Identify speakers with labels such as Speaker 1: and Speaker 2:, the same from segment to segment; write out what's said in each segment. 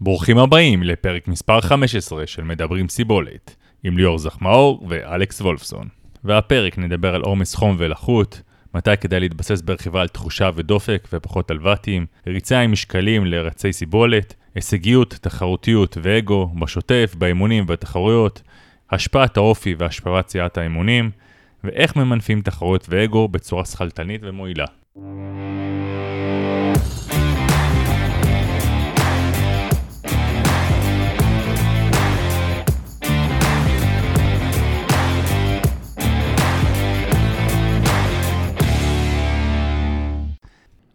Speaker 1: ברוכים הבאים לפרק מספר 15 של מדברים סיבולת, עם ליאור זחמאור ואלכס וולפסון. והפרק נדבר על עומס חום ולחות, מתי כדאי להתבסס ברכיבה על תחושה ודופק ופחות על ואטים, ריצה עם משקלים לרצי סיבולת, הישגיות, תחרותיות ואגו, בשוטף, באימונים ובתחרויות, השפעת האופי והשפעת סיעת האימונים, ואיך ממנפים תחרויות ואגו בצורה שכלתנית ומועילה.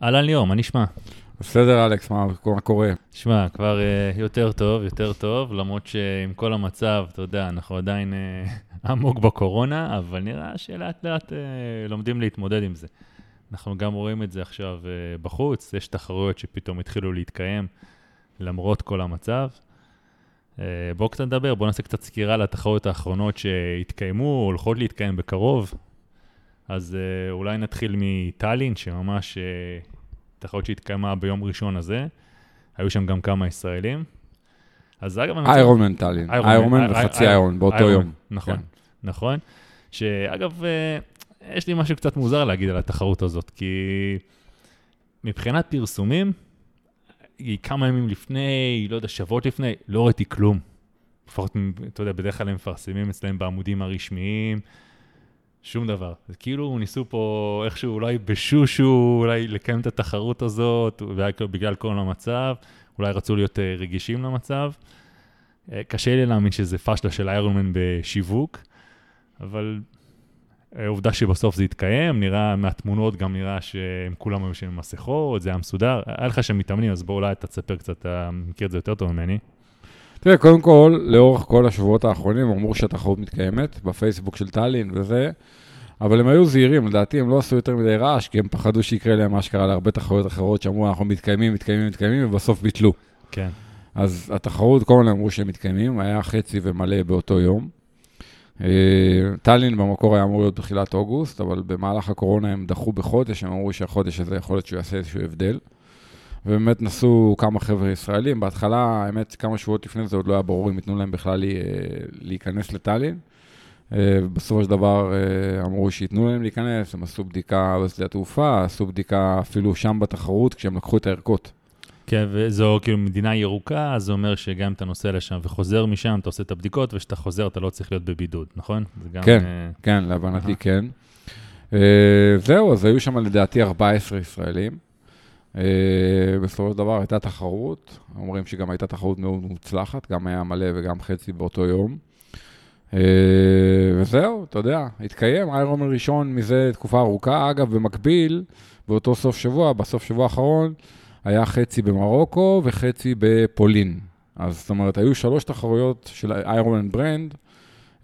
Speaker 1: אהלן ליאור, מה נשמע?
Speaker 2: בסדר, אלכס, מה, מה קורה?
Speaker 1: שמע, כבר uh, יותר טוב, יותר טוב, למרות שעם כל המצב, אתה יודע, אנחנו עדיין uh, עמוק בקורונה, אבל נראה שלאט לאט uh, לומדים להתמודד עם זה. אנחנו גם רואים את זה עכשיו uh, בחוץ, יש תחרויות שפתאום התחילו להתקיים למרות כל המצב. Uh, בואו קצת נדבר, בואו נעשה קצת סקירה לתחרויות האחרונות שהתקיימו, הולכות להתקיים בקרוב. אז uh, אולי נתחיל מטאלין, שממש uh, תחרות שהתקיימה ביום ראשון הזה. היו שם גם כמה ישראלים. אז אגב...
Speaker 2: איירון טאלין, איירון וחצי איירון באותו יום.
Speaker 1: נכון, כן. נכון. שאגב, יש לי משהו קצת מוזר להגיד על התחרות הזאת, כי מבחינת פרסומים, כמה ימים לפני, לא יודע, שבועות לפני, לא ראיתי כלום. לפחות, אתה יודע, בדרך כלל הם מפרסמים אצלם בעמודים הרשמיים. שום דבר. זה כאילו ניסו פה איכשהו אולי בשושו, אולי לקיים את התחרות הזאת, בגלל כל המצב, אולי רצו להיות אה, רגישים למצב. אה, קשה לי להאמין שזה פשלה של איירונמן בשיווק, אבל אה, עובדה שבסוף זה התקיים, נראה מהתמונות גם נראה שהם כולם היו שם מסכות, זה היה מסודר. היה לך שם מתאמנים, אז בוא אולי אתה תספר קצת, אתה מכיר את זה יותר טוב ממני.
Speaker 2: תראה, קודם כל, לאורך כל השבועות האחרונים אמרו שהתחרות מתקיימת בפייסבוק של טאלין וזה, אבל הם היו זהירים, לדעתי הם לא עשו יותר מדי רעש, כי הם פחדו שיקרה להם מה שקרה להרבה תחרויות אחרות שאמרו, אנחנו מתקיימים, מתקיימים, מתקיימים, ובסוף ביטלו.
Speaker 1: כן.
Speaker 2: אז התחרות, כל מיני אמרו שהם מתקיימים, היה חצי ומלא באותו יום. אה, טאלין במקור היה אמור להיות בתחילת אוגוסט, אבל במהלך הקורונה הם דחו בחודש, הם אמרו שהחודש הזה יכול להיות שהוא יעשה איזשהו הבדל. ובאמת נסעו כמה חבר'ה ישראלים. בהתחלה, האמת, כמה שבועות לפני זה עוד לא היה ברור אם ייתנו להם בכלל אה, להיכנס לטאלין. אה, בסופו של דבר אה, אמרו שייתנו להם להיכנס, הם עשו בדיקה בשדה התעופה, עשו בדיקה אפילו שם בתחרות, כשהם לקחו את הערכות.
Speaker 1: כן, וזו כאילו מדינה ירוקה, אז זה אומר שגם אם אתה נוסע לשם וחוזר משם, אתה עושה את הבדיקות, וכשאתה חוזר אתה לא צריך להיות בבידוד, נכון?
Speaker 2: גם, כן, uh... כן, להבנתי כן. Uh, זהו, אז היו שם לדעתי 14 ישראלים. אה, בסופו של דבר הייתה תחרות, אומרים שגם הייתה תחרות מאוד מוצלחת, גם היה מלא וגם חצי באותו יום. אה, וזהו, אתה יודע, התקיים איירון ראשון מזה תקופה ארוכה. אגב, במקביל, באותו סוף שבוע, בסוף שבוע האחרון, היה חצי במרוקו וחצי בפולין. אז זאת אומרת, היו שלוש תחרויות של איירון ברנד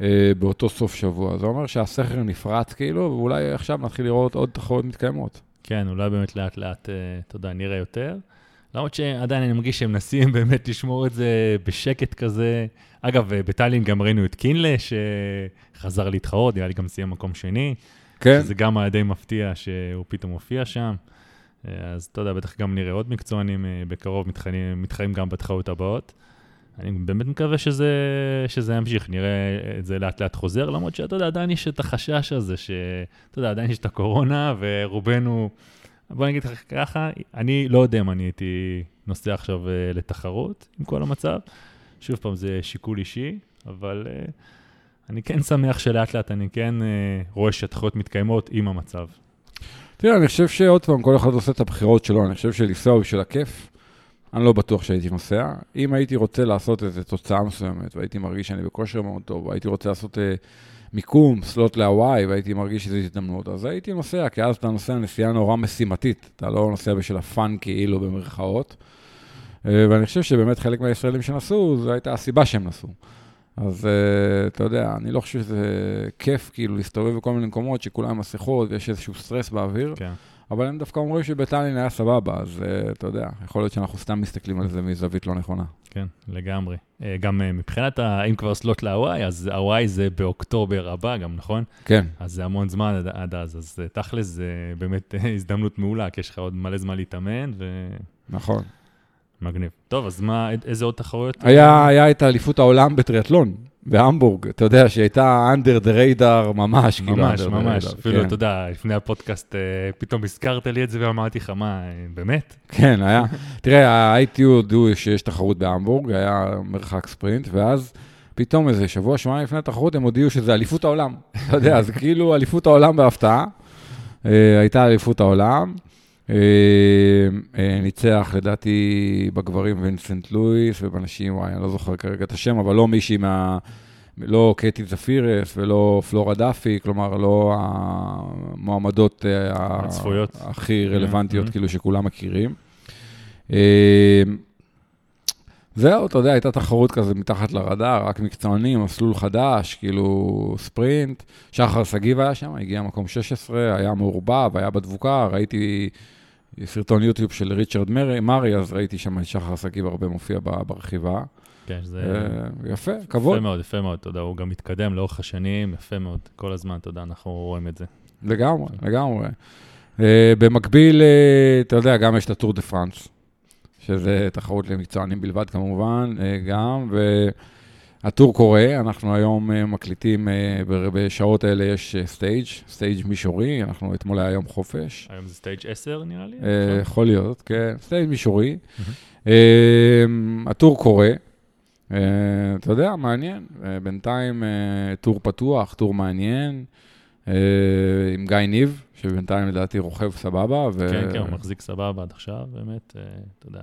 Speaker 2: אה, באותו סוף שבוע. זה אומר שהסכר נפרץ כאילו, ואולי עכשיו נתחיל לראות עוד תחרויות מתקיימות.
Speaker 1: כן, אולי באמת לאט לאט, אה, אתה יודע, נראה יותר. למרות שעדיין אני מרגיש שהם מנסים באמת לשמור את זה בשקט כזה. אגב, אה, בטאלין גם ראינו את קינלה, שחזר להתחרות, נראה לי גם סיים מקום שני. כן. שזה גם היה די מפתיע שהוא פתאום הופיע שם. אה, אז אתה יודע, בטח גם נראה עוד מקצוענים בקרוב מתחרים, מתחרים גם בתחרות הבאות. אני באמת מקווה שזה, שזה ימשיך, נראה את זה לאט לאט חוזר, למרות שאתה יודע, עדיין יש את החשש הזה, שאתה יודע, עדיין יש את הקורונה, ורובנו, בוא נגיד לך ככה, אני לא יודע אם אני הייתי נוסע עכשיו אה, לתחרות עם כל המצב. שוב פעם, זה שיקול אישי, אבל uh, אני כן שמח שלאט לאט אני כן uh, רואה שהתחרות מתקיימות עם המצב.
Speaker 2: תראה, אני חושב שעוד פעם, כל אחד עושה את הבחירות שלו, אני חושב שלנסוע בשביל הכיף. אני לא בטוח שהייתי נוסע. אם הייתי רוצה לעשות איזו תוצאה מסוימת, והייתי מרגיש שאני בכושר מאוד טוב, והייתי רוצה לעשות אה, מיקום, סלוט להוואי, והייתי מרגיש שזו הזדמנות, אז הייתי נוסע, כי אז אתה נוסע נסיעה נורא משימתית, אתה לא נוסע בשביל הפאן כאילו במרכאות. אה, ואני חושב שבאמת חלק מהישראלים שנסעו, זו הייתה הסיבה שהם נסעו. אז uh, אתה יודע, אני לא חושב שזה כיף כאילו להסתובב בכל מיני מקומות שכולם מסכות ויש איזשהו סטרס באוויר. כן. אבל הם דווקא אומרים שבטאלין היה סבבה, אז uh, אתה יודע, יכול להיות שאנחנו סתם מסתכלים על זה מזווית לא נכונה.
Speaker 1: כן, לגמרי. Uh, גם uh, מבחינת, ה, אם כבר סלוט להוואי, אז הוואי זה באוקטובר הבא גם, נכון?
Speaker 2: כן.
Speaker 1: אז זה המון זמן עד, עד אז, אז uh, תכלס זה באמת הזדמנות מעולה, כי יש לך עוד מלא זמן להתאמן, ו...
Speaker 2: נכון.
Speaker 1: מגניב. טוב, אז מה, איזה עוד תחרויות?
Speaker 2: היה, היה את אליפות העולם בטריאטלון, בהמבורג. אתה יודע, שהיא הייתה under the radar ממש, כאילו
Speaker 1: ממש,
Speaker 2: under the
Speaker 1: ממש.
Speaker 2: radar,
Speaker 1: אפילו,
Speaker 2: כן.
Speaker 1: אתה יודע, לפני הפודקאסט, אה, פתאום הזכרת לי את זה ואמרתי לך, מה, באמת?
Speaker 2: כן, היה. תראה, ה-ITU הודיעו שיש תחרות בהמבורג, היה מרחק ספרינט, ואז פתאום איזה שבוע, שבועיים לפני התחרות, הם הודיעו שזה אליפות העולם. אתה יודע, זה כאילו אליפות העולם בהפתעה. אה, הייתה אליפות העולם. אה, אה, ניצח, לדעתי, בגברים וינסנט לואיס, ובנשים, וואי, אני לא זוכר כרגע את השם, אבל לא מישהי מה... לא קטי זפירס ולא פלורה דאפי, כלומר, לא המועמדות אה,
Speaker 1: הצפויות.
Speaker 2: הכי רלוונטיות,
Speaker 1: Mhm.
Speaker 2: כאילו, שכולם מכירים. זהו, אתה יודע, הייתה תחרות כזה מתחת לרדאר, רק מקצוענים, מסלול חדש, כאילו ספרינט. שחר שגיב היה שם, הגיע מקום 16, היה מעורבב, היה בדבוקה, ראיתי סרטון יוטיוב של ריצ'רד מרי, אז ראיתי שם את שחר שגיב הרבה מופיע ברכיבה.
Speaker 1: כן, זה
Speaker 2: אה, יפה, כבוד.
Speaker 1: יפה מאוד, יפה מאוד, יודע, הוא גם מתקדם לאורך השנים, יפה מאוד, כל הזמן, יודע, אנחנו רואים את זה.
Speaker 2: לגמרי, לגמרי. אה, במקביל, אה, אתה יודע, גם יש את הטור דה פרנס, שזה תחרות למקצוענים בלבד כמובן, גם, והטור קורה, אנחנו היום אה, מקליטים, אה, בשעות האלה יש stage, stage מישורי, אנחנו אתמול היה יום חופש.
Speaker 1: היום זה stage 10 נראה לי?
Speaker 2: אה? יכול להיות, כן, stage מישורי. אה, הטור קורה, אה, אתה יודע, מעניין. אה, בינתיים אה, טור פתוח, טור מעניין, אה, עם גיא ניב, שבינתיים לדעתי רוכב סבבה. ו...
Speaker 1: כן, כן, הוא מחזיק סבבה עד עכשיו, באמת, אה, אתה יודע,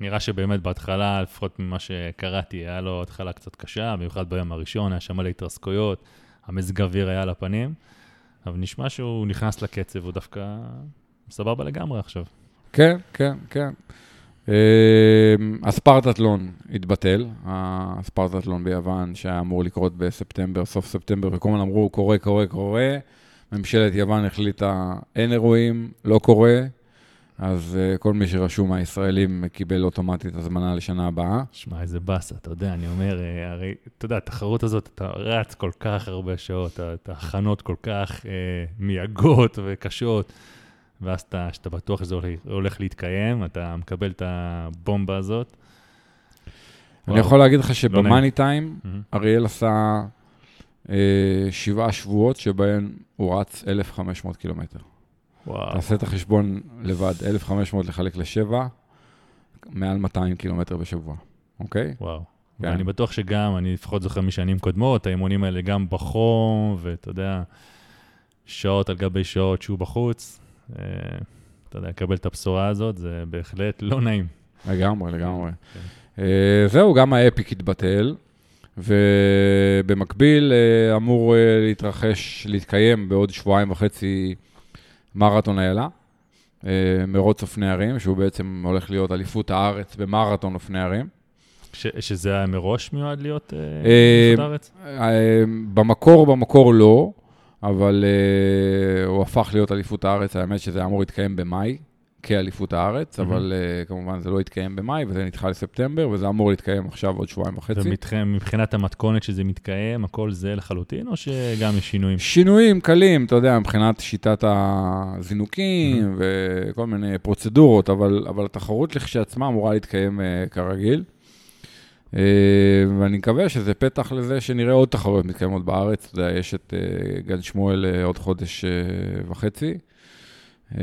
Speaker 1: נראה שבאמת בהתחלה, לפחות ממה שקראתי, היה לו התחלה קצת קשה, במיוחד ביום הראשון, היה שם מלא התרסקויות, המזג אוויר היה על הפנים, אבל נשמע שהוא נכנס לקצב, הוא דווקא סבבה לגמרי עכשיו.
Speaker 2: כן, כן, כן. אה, הספרטטלון התבטל, הספרטטלון ביוון שהיה אמור לקרות בספטמבר, סוף ספטמבר, וכל הזמן אמרו, קורה, קורה, קורה. ממשלת יוון החליטה, אין אירועים, לא קורה, אז אה, כל מי שרשום מהישראלים קיבל אוטומטית הזמנה לשנה הבאה.
Speaker 1: שמע, איזה באסה, אתה יודע, אני אומר, אה, הרי, אתה יודע, התחרות הזאת, אתה רץ כל כך הרבה שעות, ה- את ההכנות כל כך אה, מייגות וקשות, ואז אתה, שאתה בטוח שזה הולך- הולך להתקיים, אתה מקבל את הבומבה הזאת.
Speaker 2: אני
Speaker 1: וואו.
Speaker 2: יכול להגיד לך
Speaker 1: לא
Speaker 2: שבמאני טיים,
Speaker 1: מהמם.
Speaker 2: אריאל עשה אה, שבעה שבועות שבהם הוא רץ 1,500 קילומטר.
Speaker 1: וואו,
Speaker 2: תעשה את החשבון לבד, 1,500 לחלק לשבע, מעל 200 קילומטר בשבוע, אוקיי?
Speaker 1: וואו.
Speaker 2: כן.
Speaker 1: ואני בטוח שגם, אני לפחות זוכר משנים קודמות, האימונים האלה גם בחום, ואתה יודע, שעות על גבי שעות שהוא בחוץ. אה, אתה יודע, לקבל את הבשורה הזאת, זה בהחלט לא נעים.
Speaker 2: לגמרי, לגמרי.
Speaker 1: כן.
Speaker 2: אה, זהו, גם האפיק התבטל, ובמקביל אה, אמור אה, להתרחש, להתקיים בעוד שבועיים וחצי מרתון איילה, אה, מרוץ אופני הרים, שהוא בעצם הולך להיות אליפות הארץ במרתון אופני הרים.
Speaker 1: ש- שזה היה מראש מיועד להיות אליפות הארץ?
Speaker 2: במקור, במקור לא, אבל הוא הפך להיות אליפות הארץ, האמת שזה אמור להתקיים במאי, כאליפות הארץ,
Speaker 1: מהמם.
Speaker 2: אבל אה, כמובן זה לא התקיים במאי, וזה נדחה לספטמבר, וזה אמור להתקיים עכשיו עוד שבועיים וחצי.
Speaker 1: ומבחינת המתכונת שזה מתקיים, הכל זה לחלוטין, או שגם יש שינויים?
Speaker 2: שינויים קלים, אתה יודע, מבחינת שיטת הזינוקים וכל מיני פרוצדורות, אבל, אבל התחרות לכשעצמה אמורה להתקיים uh, כרגיל. Uh, ואני מקווה שזה פתח לזה שנראה עוד תחרויות מתקיימות בארץ. אתה יודע, יש את uh, גן שמואל uh, עוד חודש uh, וחצי. Uh,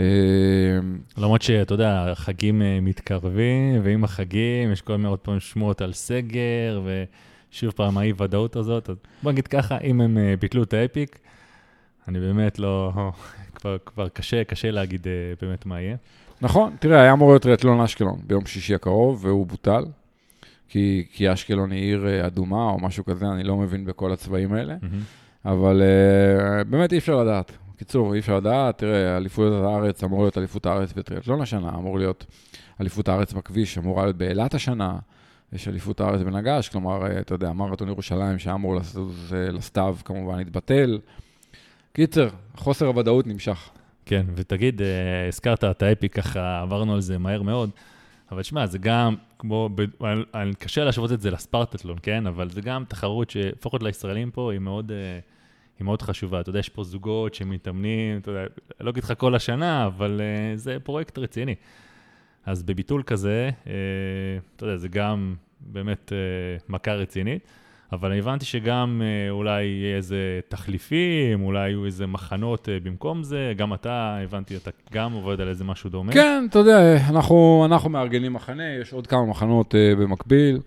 Speaker 1: למרות שאתה יודע, החגים אה, מתקרבים, ועם החגים יש כל מיני עוד פעם שמועות על סגר, ושוב פעם האי-ודאות הזאת. אז בוא נגיד ככה, אם הם אה, ביטלו את האפיק, אני באמת לא... כבר, כבר קשה, קשה להגיד אה, באמת מה יהיה.
Speaker 2: נכון, תראה, היה אמור להיות טריאטלון אשקלון ביום שישי הקרוב, והוא בוטל. כי, כי אשקלון היא עיר אדומה או משהו כזה, אני לא מבין בכל הצבעים האלה.
Speaker 1: מהמם.
Speaker 2: אבל uh, באמת אי אפשר לדעת. בקיצור, אי אפשר לדעת, תראה, אליפויות הארץ, אמור להיות אליפות הארץ בטריאטלון השנה, אמור להיות אליפות הארץ בכביש, אמורה להיות באילת השנה, יש אליפות הארץ בנגש, כלומר, אה, אתה יודע, מרתון ירושלים שהיה אמור לזוז אה, לסתיו, כמובן התבטל. קיצר, חוסר הוודאות נמשך.
Speaker 1: כן, ותגיד, אה, הזכרת את האפיק, ככה עברנו על זה מהר מאוד, אבל שמע, זה גם, כמו, ב- קשה להשוות את זה לספרטטלון, כן? אבל זה גם תחרות שלפחות לישראלים פה היא מאוד, אה, היא מאוד חשובה. אתה יודע, יש פה זוגות שמתאמנים, אתה יודע, לא אגיד לך כל השנה, אבל אה, זה פרויקט רציני. אז בביטול כזה, אה, אתה יודע, זה גם באמת אה, מכה רצינית, אבל אני הבנתי שגם אה, אולי יהיה איזה תחליפים, אולי יהיו איזה מחנות אה, במקום זה, גם אתה, הבנתי, אתה גם עובד על איזה משהו דומה.
Speaker 2: כן, אתה יודע, אנחנו, אנחנו מארגנים מחנה, יש עוד כמה מחנות uh, במקביל.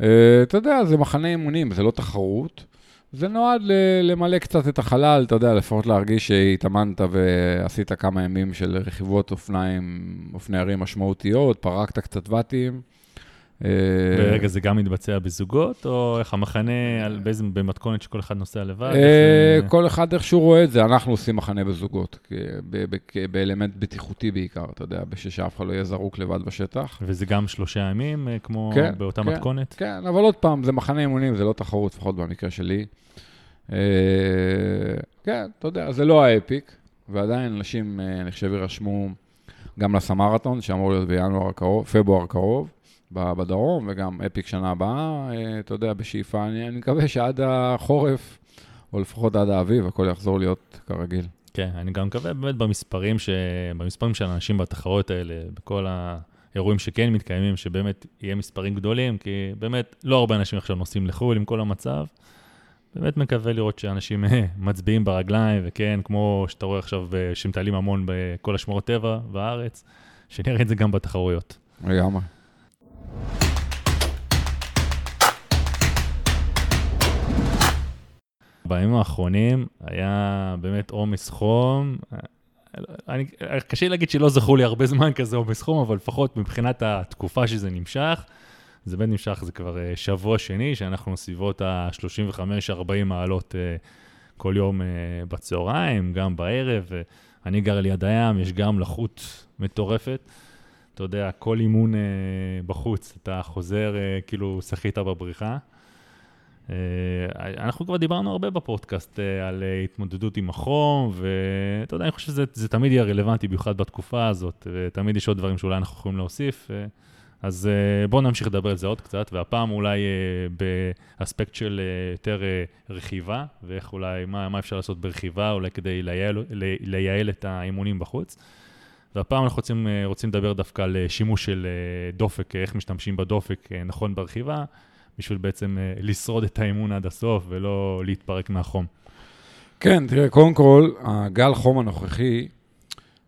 Speaker 2: Uh, אתה יודע, זה מחנה אימונים, זה לא תחרות. זה נועד ל- למלא קצת את החלל, אתה יודע, לפחות להרגיש שהתאמנת ועשית כמה ימים של רכיבות אופניים, אופני הרים משמעותיות, פרקת קצת ואטים. אה,
Speaker 1: ורגע, זה גם מתבצע בזוגות, או איך המחנה, על באיזה, במתכונת שכל אחד נוסע לבד?
Speaker 2: אה,
Speaker 1: זה-
Speaker 2: כל אחד איך שהוא רואה את זה, אנחנו עושים מחנה בזוגות, כ- ב- ב- באלמנט בטיחותי בעיקר, אתה יודע, בשביל שאף אחד לא יהיה זרוק לבד בשטח.
Speaker 1: וזה גם שלושה ימים, אה, כמו
Speaker 2: כן,
Speaker 1: באותה
Speaker 2: כן.
Speaker 1: מתכונת?
Speaker 2: כן, אבל עוד פעם, זה מחנה אימונים, זה לא תחרות, לפחות במקרה שלי. אה, כן, אתה יודע, זה לא האפיק, ועדיין אנשים, אה, אני חושב, יירשמו גם לסמרתון, שאמור להיות בינואר הקרוב, פברואר הקרוב, בדרום, וגם אפיק שנה הבאה, אה, אתה יודע, בשאיפה, אני, אני מקווה שעד החורף, או לפחות עד האביב, הכל יחזור להיות כרגיל.
Speaker 1: כן, אני גם מקווה באמת במספרים, ש... במספרים של האנשים בתחרויות האלה, בכל האירועים שכן מתקיימים, שבאמת יהיה מספרים גדולים, כי באמת לא הרבה אנשים עכשיו נוסעים לחו"ל עם כל המצב. באמת מקווה לראות שאנשים אה, מצביעים ברגליים, וכן, כמו שאתה רואה עכשיו, אה, שמטיילים המון בכל השמורות טבע בארץ, שנראה את זה גם בתחרויות.
Speaker 2: לגמרי.
Speaker 1: בימים האחרונים היה באמת עומס חום. אני, קשה לי להגיד שלא זכור לי הרבה זמן כזה עומס חום, אבל לפחות מבחינת התקופה שזה נמשך, זה באמת נמשך, זה כבר אה, שבוע שני, שאנחנו סביבות ה-35-40 מעלות אה, כל יום אה, בצהריים, גם בערב. אני גר ליד הים, יש גם לחות מטורפת. אתה יודע, כל אימון אה, בחוץ, אתה חוזר אה, כאילו שחית בבריכה. אה, אנחנו כבר דיברנו הרבה בפודקאסט אה, על אה, התמודדות עם החום, ואתה יודע, אני חושב שזה זה תמיד יהיה רלוונטי, במיוחד בתקופה הזאת, ותמיד יש עוד דברים שאולי אנחנו יכולים להוסיף. אה, אז אה, בואו נמשיך לדבר על זה עוד קצת, והפעם אולי אה, באספקט של אה, יותר אה, רכיבה, ואיך אולי, מה, מה אפשר לעשות ברכיבה, אולי כדי לייעל, לי- לייעל את האימונים בחוץ. והפעם אנחנו רוצים, אה, רוצים לדבר דווקא על אה, שימוש של אה, דופק, איך משתמשים בדופק נכון ברכיבה, בשביל בעצם לשרוד את האימון עד הסוף ולא להתפרק מהחום.
Speaker 2: כן, תראה, קודם כל, הגל חום הנוכחי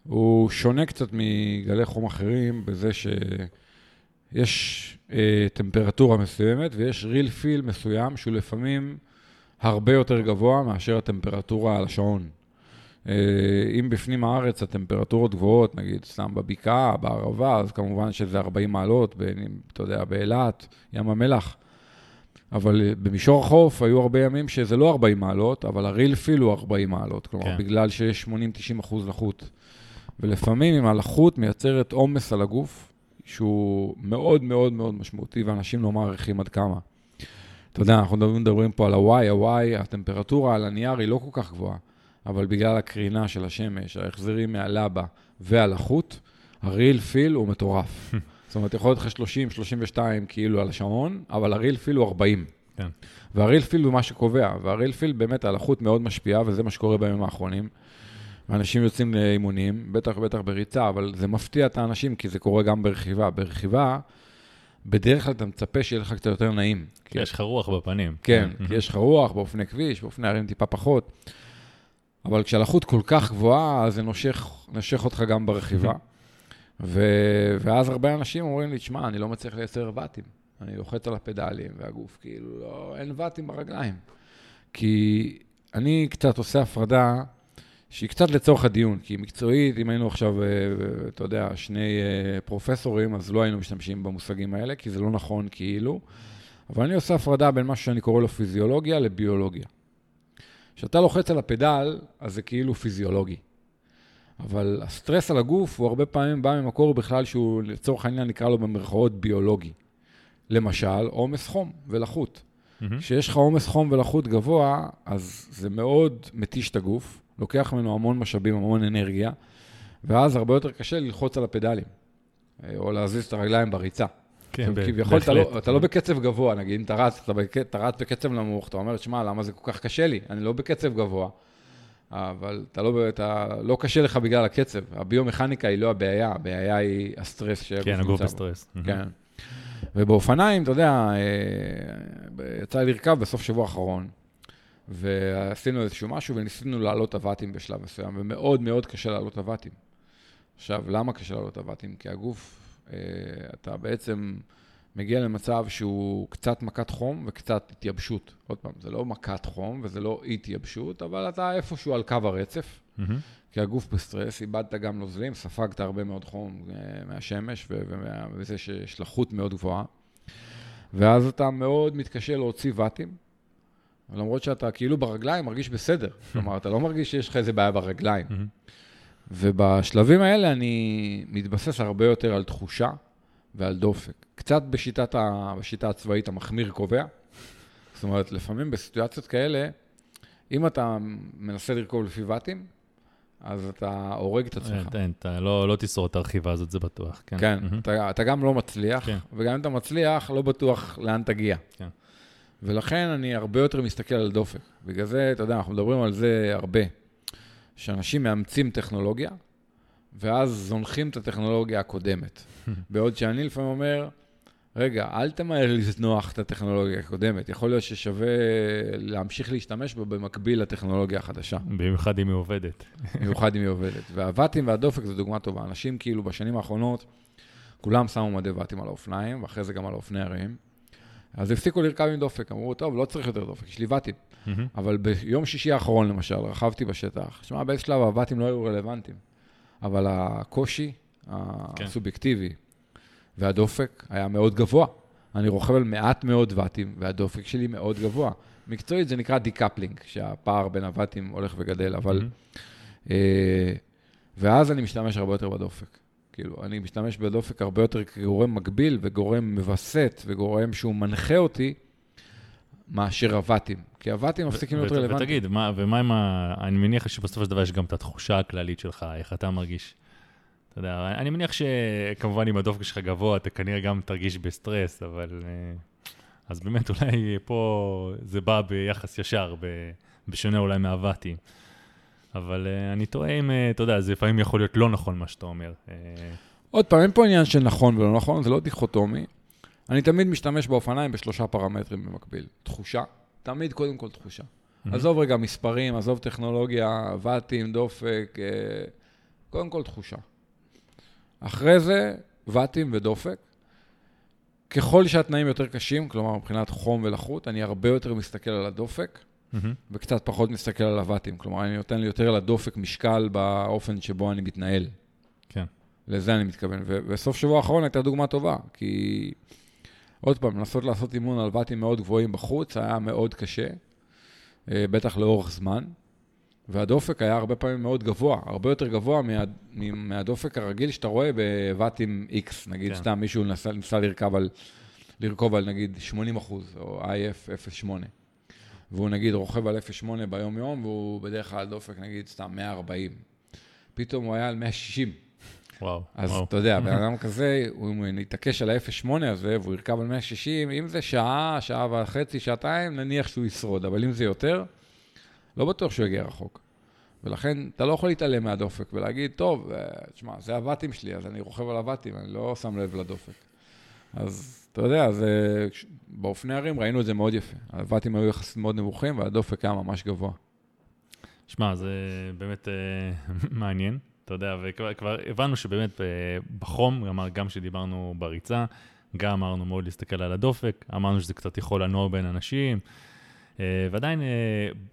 Speaker 2: הוא שונה קצת מגלי חום אחרים בזה שיש אה, טמפרטורה מסוימת ויש ריל פיל מסוים שהוא לפעמים הרבה יותר גבוה מאשר הטמפרטורה על השעון. אה, אם בפנים הארץ הטמפרטורות גבוהות, נגיד סתם בבקעה, בערבה, אז כמובן שזה 40 מעלות, בין אתה יודע, באילת, ים המלח. אבל אה, במישור החוף היו הרבה ימים שזה לא 40 מעלות, אבל הריל פיל הוא 40 מעלות. כלומר,
Speaker 1: כן.
Speaker 2: בגלל שיש 80-90 אחוז לחות. ולפעמים אם הלחות מייצרת עומס על הגוף, שהוא מאוד מאוד מאוד משמעותי, ואנשים לא מעריכים עד כמה. אתה יודע, אנחנו מדברים פה על ה-Y, ה-Y, הטמפרטורה על הנייר היא לא כל כך גבוהה, אבל בגלל הקרינה של השמש, ההחזרים מהלבה והלחות, הריל פיל הוא מטורף. זאת אומרת, יכול להיות לך 30, 32 כאילו על השעון, אבל הריל פיל הוא 40.
Speaker 1: כן.
Speaker 2: והריל פיל הוא מה שקובע, והריל פיל באמת הלחות מאוד משפיעה, וזה מה שקורה בימים האחרונים. ואנשים יוצאים לאימונים, בטח ובטח בריצה, אבל זה מפתיע את האנשים, כי זה קורה גם ברכיבה. ברכיבה, בדרך כלל אתה מצפה שיהיה לך קצת יותר נעים.
Speaker 1: כי יש לך רוח בפנים.
Speaker 2: כן. כי יש לך רוח באופני כביש, באופני ערים טיפה פחות. אבל כשהלחות כל כך גבוהה, אז זה נושך, נושך אותך גם ברכיבה. ו... ואז הרבה אנשים אומרים לי, שמע, אני לא מצליח לייצר ואטים. אני לוחץ על הפדלים, והגוף כאילו, לא, אין ואטים ברגליים. כי אני קצת עושה הפרדה שהיא קצת לצורך הדיון, כי מקצועית, אם היינו עכשיו, אה, אתה יודע, שני אה, פרופסורים, אז לא היינו משתמשים במושגים האלה, כי זה לא נכון כאילו. אבל אני עושה הפרדה בין משהו שאני קורא לו פיזיולוגיה לביולוגיה. כשאתה לוחץ על הפדל, אז זה כאילו פיזיולוגי. אבל הסטרס על הגוף הוא הרבה פעמים בא ממקור בכלל שהוא לצורך העניין נקרא לו במרכאות ביולוגי. למשל, עומס חום ולחות. כשיש לך עומס חום ולחות גבוה, אז זה מאוד מתיש את הגוף, לוקח ממנו המון משאבים, המון אנרגיה, ואז הרבה יותר קשה ללחוץ על הפדלים, אה, או להזיז את הרגליים בריצה.
Speaker 1: כן, ב-
Speaker 2: כביכול אתה
Speaker 1: בהחלט.
Speaker 2: לא, אתה לא בקצב גבוה, נגיד, אם אתה רץ, אתה, בק, אתה רץ בקצב נמוך, אתה אומר, שמע, למה זה כל כך קשה לי? אני לא בקצב גבוה. אבל אתה לא, אתה לא קשה לך בגלל הקצב. הביומכניקה היא לא הבעיה, הבעיה היא הסטרס שהגוף
Speaker 1: כן,
Speaker 2: נמצא
Speaker 1: הגוף
Speaker 2: בו.
Speaker 1: בסטרס.
Speaker 2: כן. ובאופניים, אתה יודע, אה, יצא לי לרכב בסוף שבוע האחרון, ועשינו איזשהו משהו וניסינו לעלות ואטים בשלב מסוים, ומאוד מאוד קשה לעלות ואטים. עכשיו, למה קשה לעלות אבטים? כי הגוף, אתה בעצם מגיע למצב שהוא קצת מכת חום וקצת התייבשות. עוד פעם, זה לא מכת חום וזה לא התייבשות, אבל אתה איפשהו על קו הרצף.
Speaker 1: מהמם.
Speaker 2: כי הגוף בסטרס, איבדת גם נוזלים, ספגת הרבה מאוד חום אה, מהשמש ו- ומה- וזה שיש לחות מאוד גבוהה. ואז אתה מאוד מתקשה להוציא ואטים, למרות שאתה כאילו ברגליים מרגיש בסדר. כלומר, אתה לא מרגיש שיש לך איזה בעיה ברגליים.
Speaker 1: מהמם.
Speaker 2: ובשלבים האלה אני מתבסס הרבה יותר על תחושה ועל דופק. קצת בשיטת ה... בשיטה הצבאית המחמיר קובע. זאת אומרת, לפעמים בסיטואציות כאלה, אם אתה מנסה לרכוב לפי ואטים, אז אתה הורג את עצמך.
Speaker 1: אין, אתה לא לא תשרוד את הרכיבה הזאת, זה בטוח. כן.
Speaker 2: כן,
Speaker 1: מהמם.
Speaker 2: אתה, אתה גם לא מצליח,
Speaker 1: כן.
Speaker 2: וגם אם אתה מצליח, לא בטוח לאן תגיע.
Speaker 1: כן.
Speaker 2: ולכן אני הרבה יותר מסתכל על דופק. בגלל זה, אתה יודע, אנחנו מדברים על זה הרבה, שאנשים מאמצים טכנולוגיה, ואז זונחים את הטכנולוגיה הקודמת. בעוד שאני לפעמים אומר, רגע, אל תמהר לזנוח את הטכנולוגיה הקודמת, יכול להיות ששווה להמשיך להשתמש בה במקביל לטכנולוגיה החדשה.
Speaker 1: במיוחד אם היא עובדת.
Speaker 2: במיוחד אם היא עובדת. והוואטים והדופק זו דוגמה טובה. אנשים כאילו בשנים האחרונות, כולם שמו מדי ואטים על האופניים, ואחרי זה גם על האופני הרים. אז הפסיקו לרכב עם דופק, אמרו, טוב, לא צריך יותר דופק, יש לי ואטים.
Speaker 1: מהמם.
Speaker 2: אבל ביום שישי האחרון, למשל, רכבתי בשטח. שמע, באיזה שלב הוואטים לא היו רלוונטיים. אבל הקושי
Speaker 1: כן.
Speaker 2: הסובייקטיבי והדופק היה מאוד גבוה. אני רוכב על מעט מאוד ואטים, והדופק שלי מאוד גבוה. מקצועית זה נקרא decoupling, שהפער בין הוואטים הולך וגדל, אבל... אה, ואז אני משתמש הרבה יותר בדופק. כאילו, אני משתמש בדופק הרבה יותר כגורם מקביל וגורם מווסת וגורם שהוא מנחה אותי, מאשר הוואטים. כי הוואטים מפסיקים להיות
Speaker 1: ות-
Speaker 2: רלוונטיים.
Speaker 1: ותגיד, מה- ומה עם ה... אני מניח שבסופו של דבר יש גם את התחושה הכללית שלך, איך אתה מרגיש. אתה יודע, אני מניח שכמובן אם הדופק שלך גבוה, אתה כנראה גם תרגיש בסטרס, אבל... אה, אז באמת אולי פה זה בא ביחס ישר, בשונה אולי מהוואטים. אבל אה, אני תוהה אם, אה, אתה יודע, זה לפעמים יכול להיות לא נכון מה שאתה אומר. אה,
Speaker 2: עוד פעם, אין פה עניין של נכון ולא נכון, זה לא דיכוטומי. אני תמיד משתמש באופניים בשלושה פרמטרים במקביל. תחושה, תמיד קודם כל תחושה. עזוב רגע מספרים, עזוב טכנולוגיה, ואטים, דופק, אה, קודם כל תחושה. אחרי זה, ואטים ודופק. ככל שהתנאים יותר קשים, כלומר מבחינת חום ולחות, אני הרבה יותר מסתכל על הדופק. וקצת פחות מסתכל על הוואטים. כלומר, אני נותן לי יותר לדופק משקל באופן שבו אני מתנהל.
Speaker 1: כן.
Speaker 2: לזה אני מתכוון. ובסוף שבוע האחרון הייתה דוגמה טובה, כי עוד פעם, לנסות לעשות אימון על ואטים מאוד גבוהים בחוץ היה מאוד קשה, אה, בטח לאורך זמן, והדופק היה הרבה פעמים מאוד גבוה, הרבה יותר גבוה מה, מהדופק הרגיל שאתה רואה בוואטים X, נגיד
Speaker 1: כן.
Speaker 2: סתם מישהו נסע, ניסה לרכב על, לרכוב על נגיד 80 אחוז, או IF 08. והוא נגיד רוכב על 0.8 ביום-יום, והוא בדרך כלל דופק נגיד סתם 140. פתאום הוא היה על 160.
Speaker 1: וואו.
Speaker 2: אז
Speaker 1: וואו.
Speaker 2: אתה יודע, בן אדם כזה, הוא יתעקש על ה-0.8 הזה, והוא ירכב על 160, אם זה שעה, שעה וחצי, שעתיים, נניח שהוא ישרוד, אבל אם זה יותר, לא בטוח שהוא יגיע רחוק. ולכן, אתה לא יכול להתעלם מהדופק ולהגיד, טוב, אה, תשמע, זה הוואטים שלי, אז אני רוכב על הוואטים, אני לא שם לב לדופק. אז אתה יודע, כש- באופני הרים ראינו את זה מאוד יפה. הוואטים היו יחסית מאוד נמוכים, והדופק היה ממש גבוה.
Speaker 1: שמע, זה באמת אה, מעניין, אתה יודע, וכבר כבר הבנו שבאמת אה, בחום, גם, כשדיברנו בריצה, גם אמרנו מאוד להסתכל על הדופק, אמרנו שזה קצת יכול לנוע בין אנשים, ועדיין, אה,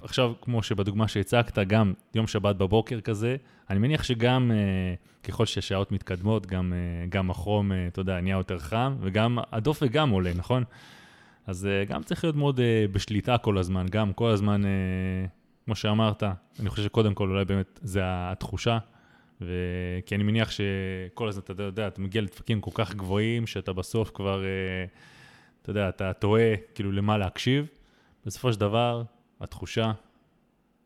Speaker 1: עכשיו, כמו שבדוגמה שהצגת, גם יום שבת בבוקר כזה, אני מניח שגם אה, ככל שהשעות מתקדמות, גם, אה, גם החום, אה, אתה יודע, נהיה יותר חם, וגם הדופק גם עולה, נכון? אז אה, גם צריך להיות מאוד אה, בשליטה כל הזמן, גם כל הזמן, אה, כמו שאמרת, אני חושב שקודם כל אולי באמת זה התחושה, ו... כי אני מניח שכל הזמן, אתה יודע, אתה מגיע לדפקים כל כך גבוהים, שאתה בסוף כבר, אה, אתה יודע, אתה תוהה כאילו למה להקשיב. בסופו של דבר, התחושה,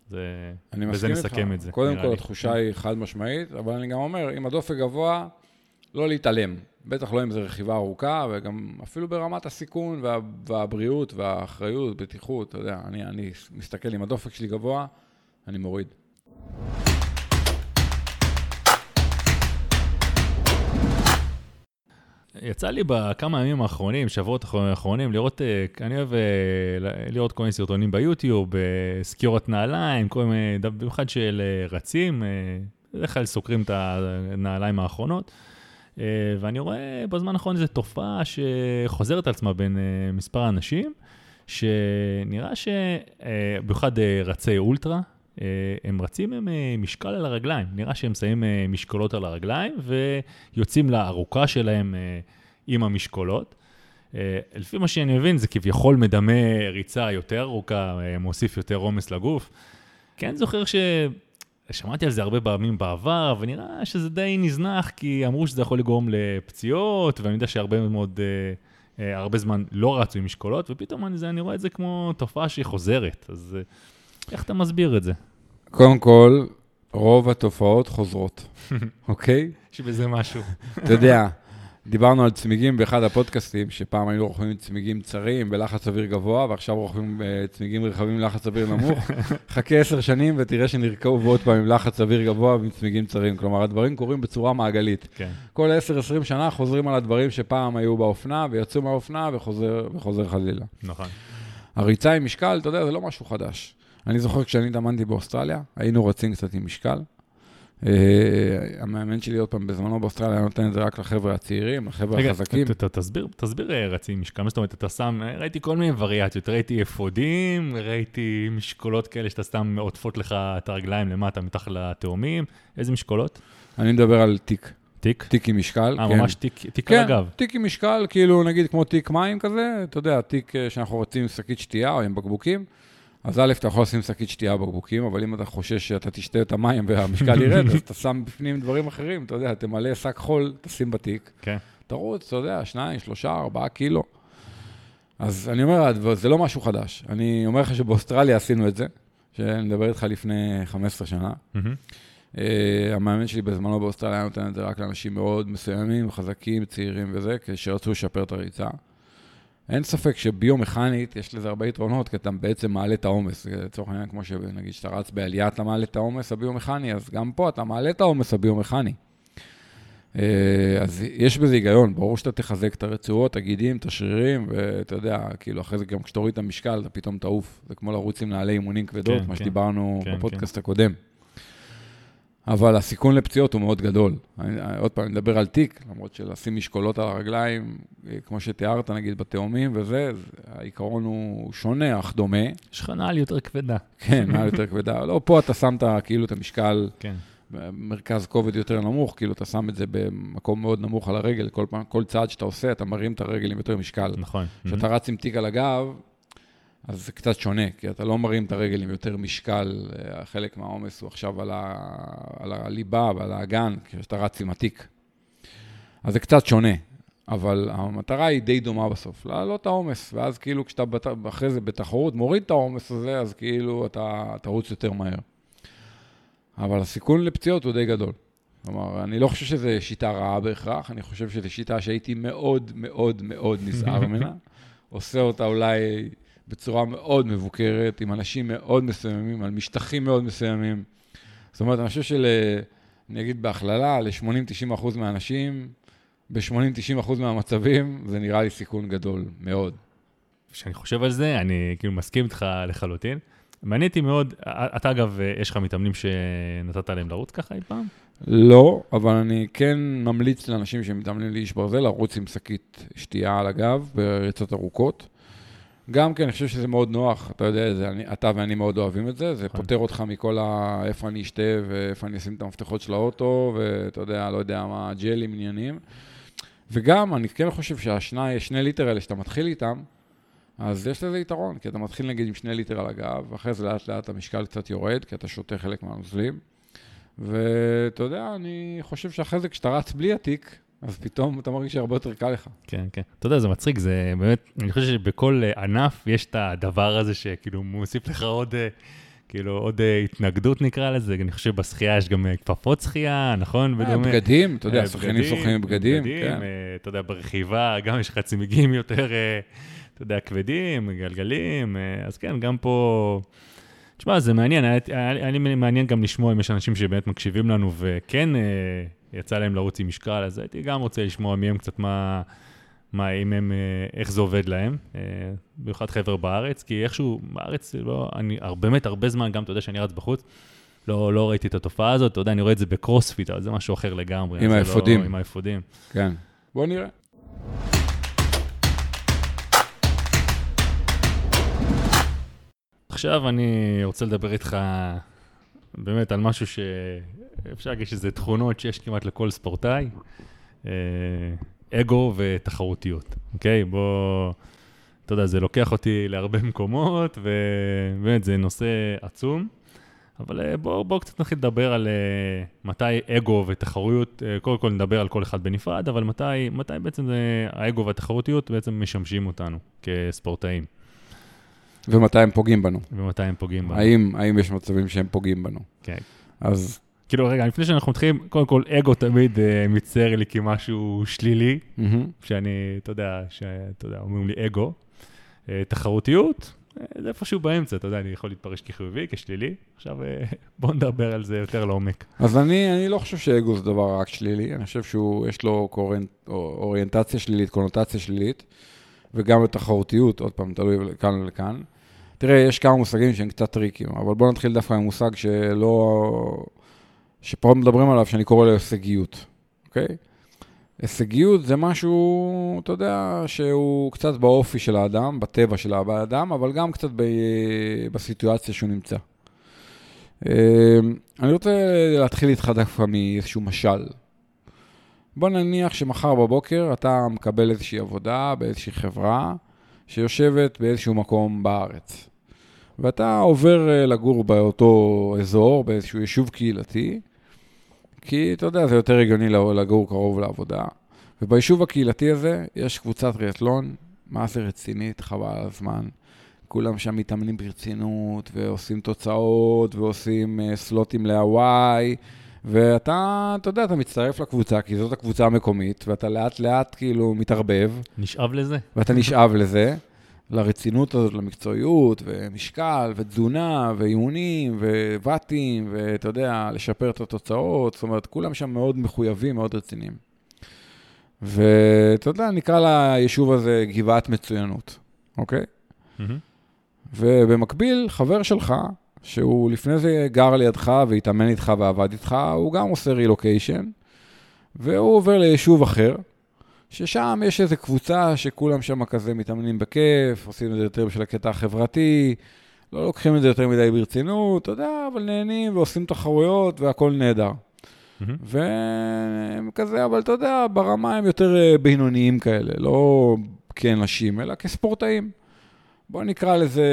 Speaker 1: זה...
Speaker 2: אני מסכים איתך.
Speaker 1: נסכם את זה,
Speaker 2: קודם כל,
Speaker 1: לי.
Speaker 2: התחושה היא חד משמעית, אבל אני גם אומר, אם הדופק גבוה, לא להתעלם. בטח לא אם זו רכיבה ארוכה, וגם אפילו ברמת הסיכון וה, והבריאות והאחריות, בטיחות, אתה יודע, אני, אני מסתכל, אם הדופק שלי גבוה, אני מוריד.
Speaker 1: יצא לי בכמה ימים האחרונים, שבועות האחרונים, לראות, אה, אני אוהב אה, לראות כל מיני סרטונים ביוטיוב, אה, סקיורת נעליים, כל מיני, במיוחד של רצים, בדרך כלל סוקרים את הנעליים האחרונות. ואני רואה בזמן האחרון איזו תופעה שחוזרת על עצמה בין מספר אנשים, שנראה שבמיוחד רצי אולטרה, הם רצים עם משקל על הרגליים. נראה שהם שמים משקולות על הרגליים ויוצאים לארוכה שלהם עם המשקולות. לפי מה שאני מבין, זה כביכול מדמה ריצה יותר ארוכה, מוסיף יותר עומס לגוף. כן זוכר ש... שמעתי על זה הרבה פעמים בעבר, ונראה שזה די נזנח, כי אמרו שזה יכול לגרום לפציעות, ואני יודע שהרבה מאוד, הרבה זמן לא רצו עם משקולות, ופתאום אני, אני רואה את זה כמו תופעה שהיא חוזרת. אז איך אתה מסביר את זה?
Speaker 2: קודם כל, רוב התופעות חוזרות, אוקיי?
Speaker 1: יש בזה משהו.
Speaker 2: אתה יודע, דיברנו על צמיגים באחד הפודקאסטים, שפעם היינו רוכבים צמיגים צרים בלחץ אוויר גבוה, ועכשיו רוכבים אה, צמיגים רחבים בלחץ אוויר נמוך. חכה עשר שנים ותראה שנרכוב עוד פעם עם לחץ אוויר גבוה ועם צמיגים צרים. כלומר, הדברים קורים בצורה מעגלית. כן. כל עשר, עשרים שנה חוזרים על הדברים שפעם היו באופנה, ויצאו מהאופנה וחוזר, וחוזר חלילה.
Speaker 1: נכון.
Speaker 2: הריצה עם משקל, אתה יודע, זה לא משהו חדש. אני זוכר כשאני התאמנתי באוסטרליה, היינו רצים קצת עם משקל. Uh, המאמן שלי עוד פעם בזמנו באוסטרליה נותן את זה רק לחבר'ה הצעירים, לחבר'ה החזקים.
Speaker 1: רגע, תסביר, אה, רצים משקל, מה זאת אומרת, אתה שם, אה, ראיתי כל מיני וריאציות, ראיתי אפודים, ראיתי משקולות כאלה שאתה סתם עוטפות לך את הרגליים למטה מתחת לתאומים, איזה משקולות?
Speaker 2: אני מדבר על תיק.
Speaker 1: תיק?
Speaker 2: תיק עם משקל,
Speaker 1: כן. אה, ממש תיק, תיק כן, על הגב.
Speaker 2: תיק עם משקל, כאילו נגיד כמו תיק מים כזה, אתה יודע, תיק שאנחנו רוצים עם שקית שתייה או עם בקבוקים. אז א', אתה יכול לשים שקית שתייה בקבוקים, אבל אם אתה חושש שאתה תשתה את המים והמשקל ירד, אז אתה שם בפנים דברים אחרים, אתה יודע, תמלא שק חול, תשים בתיק, כן. תרוץ, אתה יודע, שניים, שלושה, ארבעה קילו. אז אני אומר, זה לא משהו חדש. אני אומר לך שבאוסטרליה עשינו את זה, שאני מדבר איתך לפני 15 שנה. Uh, המאמן שלי בזמנו באוסטרליה נותן את זה רק לאנשים מאוד מסוימים, חזקים, צעירים וזה, כשרצו לשפר את הריצה. אין ספק שביומכנית יש לזה הרבה יתרונות, כי אתה בעצם מעלה את העומס. לצורך העניין, כמו שנגיד שאתה רץ בעלייה, אתה מעלה את העומס הביומכני, אז גם פה אתה מעלה את העומס הביומכני. אה, אז יש בזה היגיון, ברור שאתה תחזק את הרצועות, הגידים, את השרירים, ואתה יודע, כאילו, אחרי זה גם כשתוריד את המשקל, אתה פתאום תעוף. זה כמו לרוץ עם נעלי אימונים כבדות, כן, מה כן, שדיברנו כן, בפודקאסט כן. הקודם. אבל הסיכון לפציעות הוא מאוד גדול. אני, עוד פעם, אני מדבר על תיק, למרות שלשים משקולות על הרגליים, כמו שתיארת, נגיד בתאומים וזה, העיקרון הוא שונה, אך דומה.
Speaker 1: יש לך נעל יותר כבדה.
Speaker 2: כן, נעל יותר כבדה. לא, פה אתה שמת כאילו את המשקל, כן. מרכז כובד יותר נמוך, כאילו אתה שם את זה במקום מאוד נמוך על הרגל, כל, פעם, כל צעד שאתה עושה, אתה מרים את הרגל עם יותר משקל.
Speaker 1: נכון.
Speaker 2: כשאתה. רץ עם תיק על הגב, אז זה קצת שונה, כי אתה לא מרים את הרגל עם יותר משקל, אה, חלק מהעומס הוא עכשיו על, ה, על הליבה ועל האגן, כשאתה רץ עם התיק. אז זה קצת שונה, אבל המטרה היא די דומה בסוף, להעלות את העומס, ואז כאילו כשאתה בת, אחרי זה בתחרות מוריד את העומס הזה, אז כאילו אתה תרוץ יותר מהר. אבל הסיכון לפציעות הוא די גדול. כלומר, אני לא חושב שזו שיטה רעה בהכרח, אני חושב שזו שיטה שהייתי מאוד מאוד מאוד נזהר ממנה. עושה אותה אולי בצורה מאוד מבוקרת, עם אנשים מאוד מסוימים, על משטחים מאוד מסוימים. זאת אומרת, אני חושב של... אני אגיד בהכללה, ל-80-90 אחוז מהאנשים, ב-80-90 אחוז מהמצבים, זה נראה לי סיכון גדול מאוד.
Speaker 1: כשאני חושב על זה, אני כאילו מסכים איתך לחלוטין. מעניין אותי מאוד, אתה אגב, יש לך מתאמנים שנתת להם לרוץ ככה אי פעם?
Speaker 2: לא, אבל אני כן ממליץ לאנשים שמתאמנים לאיש ברזל לרוץ עם שקית שתייה על הגב בריצות ארוכות. גם כן, אני חושב שזה מאוד נוח, אתה יודע, זה, אני, אתה ואני מאוד אוהבים את זה, זה נכון. פותר אותך מכל ה... איפה אני אשתה ואיפה אני אשים את המפתחות של האוטו, ואתה יודע, לא יודע מה, ג'לים, עניינים. וגם, אני כן חושב שהשני שני ליטר האלה שאתה מתחיל איתם, אז יש לזה יתרון, כי אתה מתחיל נגיד עם שני ליטר על הגב, ואחרי זה לאט לאט המשקל קצת יורד, כי אתה שותה חלק מהנוזלים. ואתה יודע, אני חושב שאחרי זה כשאתה רץ בלי התיק, אז פתאום אתה מרגיש שהרבה יותר קל לך.
Speaker 1: כן, כן. אתה יודע, זה מצחיק, זה באמת, אני חושב שבכל אה, ענף יש את הדבר הזה שכאילו מוסיף לך עוד, אה, כאילו, עוד אה, התנגדות נקרא לזה. אני חושב שבשחייה יש גם כפפות שחייה, נכון?
Speaker 2: בגדים, אתה יודע, שחיינים שוחים עם בגדים. בגדים, כן.
Speaker 1: אתה יודע, ברכיבה גם יש לך צמיגים יותר, אתה יודע, כבדים, גלגלים, אז כן, גם פה... תשמע, זה מעניין, היה, לי מעניין גם לשמוע אם יש אנשים שבאמת מקשיבים לנו וכן יצא להם לרוץ עם משקל, אז הייתי גם רוצה לשמוע מהם קצת מה, מה אם הם, אה, איך זה עובד להם, אה, במיוחד חבר'ה בארץ, כי איכשהו, בארץ, לא, אני באמת הרבה זמן, גם אתה יודע שאני רץ בחוץ, לא, לא ראיתי את התופעה הזאת, אתה יודע, אני רואה את זה בקרוספיט, אבל זה משהו אחר לגמרי.
Speaker 2: עם האפודים.
Speaker 1: לא, עם האפודים.
Speaker 2: כן. בוא נראה.
Speaker 1: עכשיו אני רוצה לדבר איתך באמת על משהו שאפשר להגיד שזה תכונות שיש כמעט לכל ספורטאי, אה, אגו ותחרותיות, אוקיי? בוא, אתה יודע, זה לוקח אותי להרבה מקומות, ובאמת זה נושא עצום. אבל אה, בואו בוא קצת נתחיל לדבר על uh, מתי אגו ותחרויות, קודם כל נדבר על כל אחד בנפרד, אבל מתי, מתי בעצם זה, האגו והתחרותיות בעצם משמשים אותנו כספורטאים.
Speaker 2: ומתי הם פוגעים בנו.
Speaker 1: ומתי הם פוגעים בנו.
Speaker 2: האם, האם יש מצבים שהם פוגעים בנו.
Speaker 1: כן.
Speaker 2: אז...
Speaker 1: כאילו, רגע, לפני שאנחנו מתחילים, קודם כל, אגו תמיד uh, מצטייר לי כמשהו שלילי, mm-hmm. שאני, אתה יודע, שאתה יודע, אומרים לי אגו. Uh, תחרותיות, זה איפשהו באמצע, אתה יודע, אני יכול להתפרש כחיובי, כשלילי. עכשיו בואו נדבר על זה יותר לעומק.
Speaker 2: אז אני, אני לא חושב שאגו זה דבר רק שלילי, אני חושב שיש לו קורנט, אוריינטציה שלילית, קונוטציה שלילית, וגם בתחרותיות, עוד פעם, תלוי לכאן ולכאן. תראה, יש כמה מושגים שהם קצת טריקים, אבל בואו נתחיל דווקא עם מושג שלא... שפחות מדברים עליו, שאני קורא לו הישגיות, אוקיי? הישגיות זה משהו, אתה יודע, שהוא קצת באופי של האדם, בטבע של האדם, אבל גם קצת ב... בסיטואציה שהוא נמצא. אמ, אני רוצה להתחיל איתך דווקא מאיזשהו משל. בוא נניח שמחר בבוקר אתה מקבל איזושהי עבודה באיזושהי חברה שיושבת באיזשהו מקום בארץ. ואתה עובר אה, לגור באותו אזור, באיזשהו יישוב קהילתי, כי אתה יודע, זה יותר הגיוני לגור קרוב לעבודה. וביישוב הקהילתי הזה יש קבוצת ריאטלון, מה זה רצינית, חבל על הזמן. כולם שם מתאמנים ברצינות, ועושים תוצאות, ועושים uh, סלוטים להוואי, ואתה, אתה יודע, אתה מצטרף לקבוצה, כי זאת הקבוצה המקומית, ואתה לאט לאט כאילו מתערבב.
Speaker 1: נשאב לזה.
Speaker 2: ואתה נשאב לזה. לרצינות הזאת, למקצועיות, ומשקל, ותזונה, ואימונים, וואטים, ואתה יודע, לשפר את התוצאות. זאת אומרת, כולם שם מאוד מחויבים, מאוד רציניים. ואתה יודע, נקרא ליישוב הזה גבעת מצוינות, אוקיי? Mm-hmm. ובמקביל, חבר שלך, שהוא לפני זה גר לידך והתאמן איתך ועבד איתך, הוא גם עושה רילוקיישן, והוא עובר ליישוב אחר, ששם יש איזו קבוצה שכולם שם כזה מתאמנים בכיף, עושים את זה יותר בשביל הקטע החברתי, לא לוקחים את זה יותר מדי ברצינות, אתה יודע, אבל נהנים ועושים תחרויות והכול נהדר. Mm-hmm. והם כזה, אבל אתה יודע, ברמה הם יותר אה, בינוניים כאלה, לא כאנשים, אלא כספורטאים. בואו נקרא לזה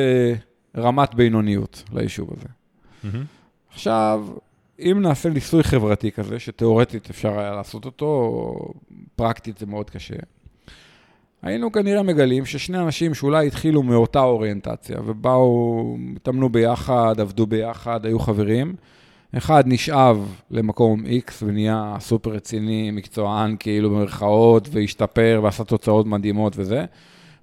Speaker 2: רמת בינוניות ליישוב הזה. Mm-hmm. עכשיו, אם נעשה ניסוי חברתי כזה, שתאורטית אפשר היה לעשות אותו, פרקטית זה מאוד קשה, היינו כנראה מגלים ששני אנשים שאולי התחילו מאותה אוריינטציה, ובאו, התאמנו ביחד, עבדו ביחד, היו חברים, אחד נשאב למקום X ונהיה סופר רציני, מקצוען כאילו במרכאות, והשתפר ועשה תוצאות מדהימות וזה.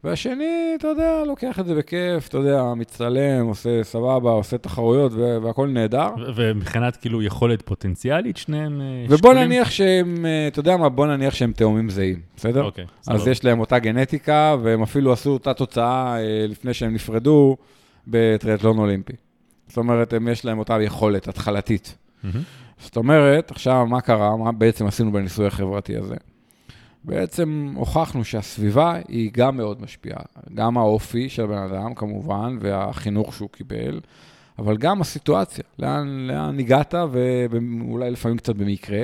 Speaker 2: והשני, אתה יודע, לוקח את זה בכיף, אתה יודע, מצטלם, עושה סבבה, עושה תחרויות והכול נהדר.
Speaker 1: ומבחינת כאילו יכולת פוטנציאלית, שניהם
Speaker 2: אה, ובוא שקולים? נניח שהם, אה, אתה יודע מה, בוא נניח שהם תאומים זהים, בסדר? אוקיי, סבבה. אז יש להם אותה גנטיקה, והם אפילו עשו אותה תוצאה אה, לפני שהם נפרדו בטריאטלון אולימפי. זאת אומרת, הם יש להם אותה יכולת התחלתית. Mm-hmm. זאת אומרת, עכשיו, מה קרה? מה בעצם עשינו בניסוי החברתי הזה? בעצם הוכחנו שהסביבה היא גם מאוד משפיעה. גם האופי של הבן אדם, כמובן, והחינוך שהוא קיבל, אבל גם הסיטואציה, לאן, לאן הגעת, ואולי לפעמים קצת במקרה,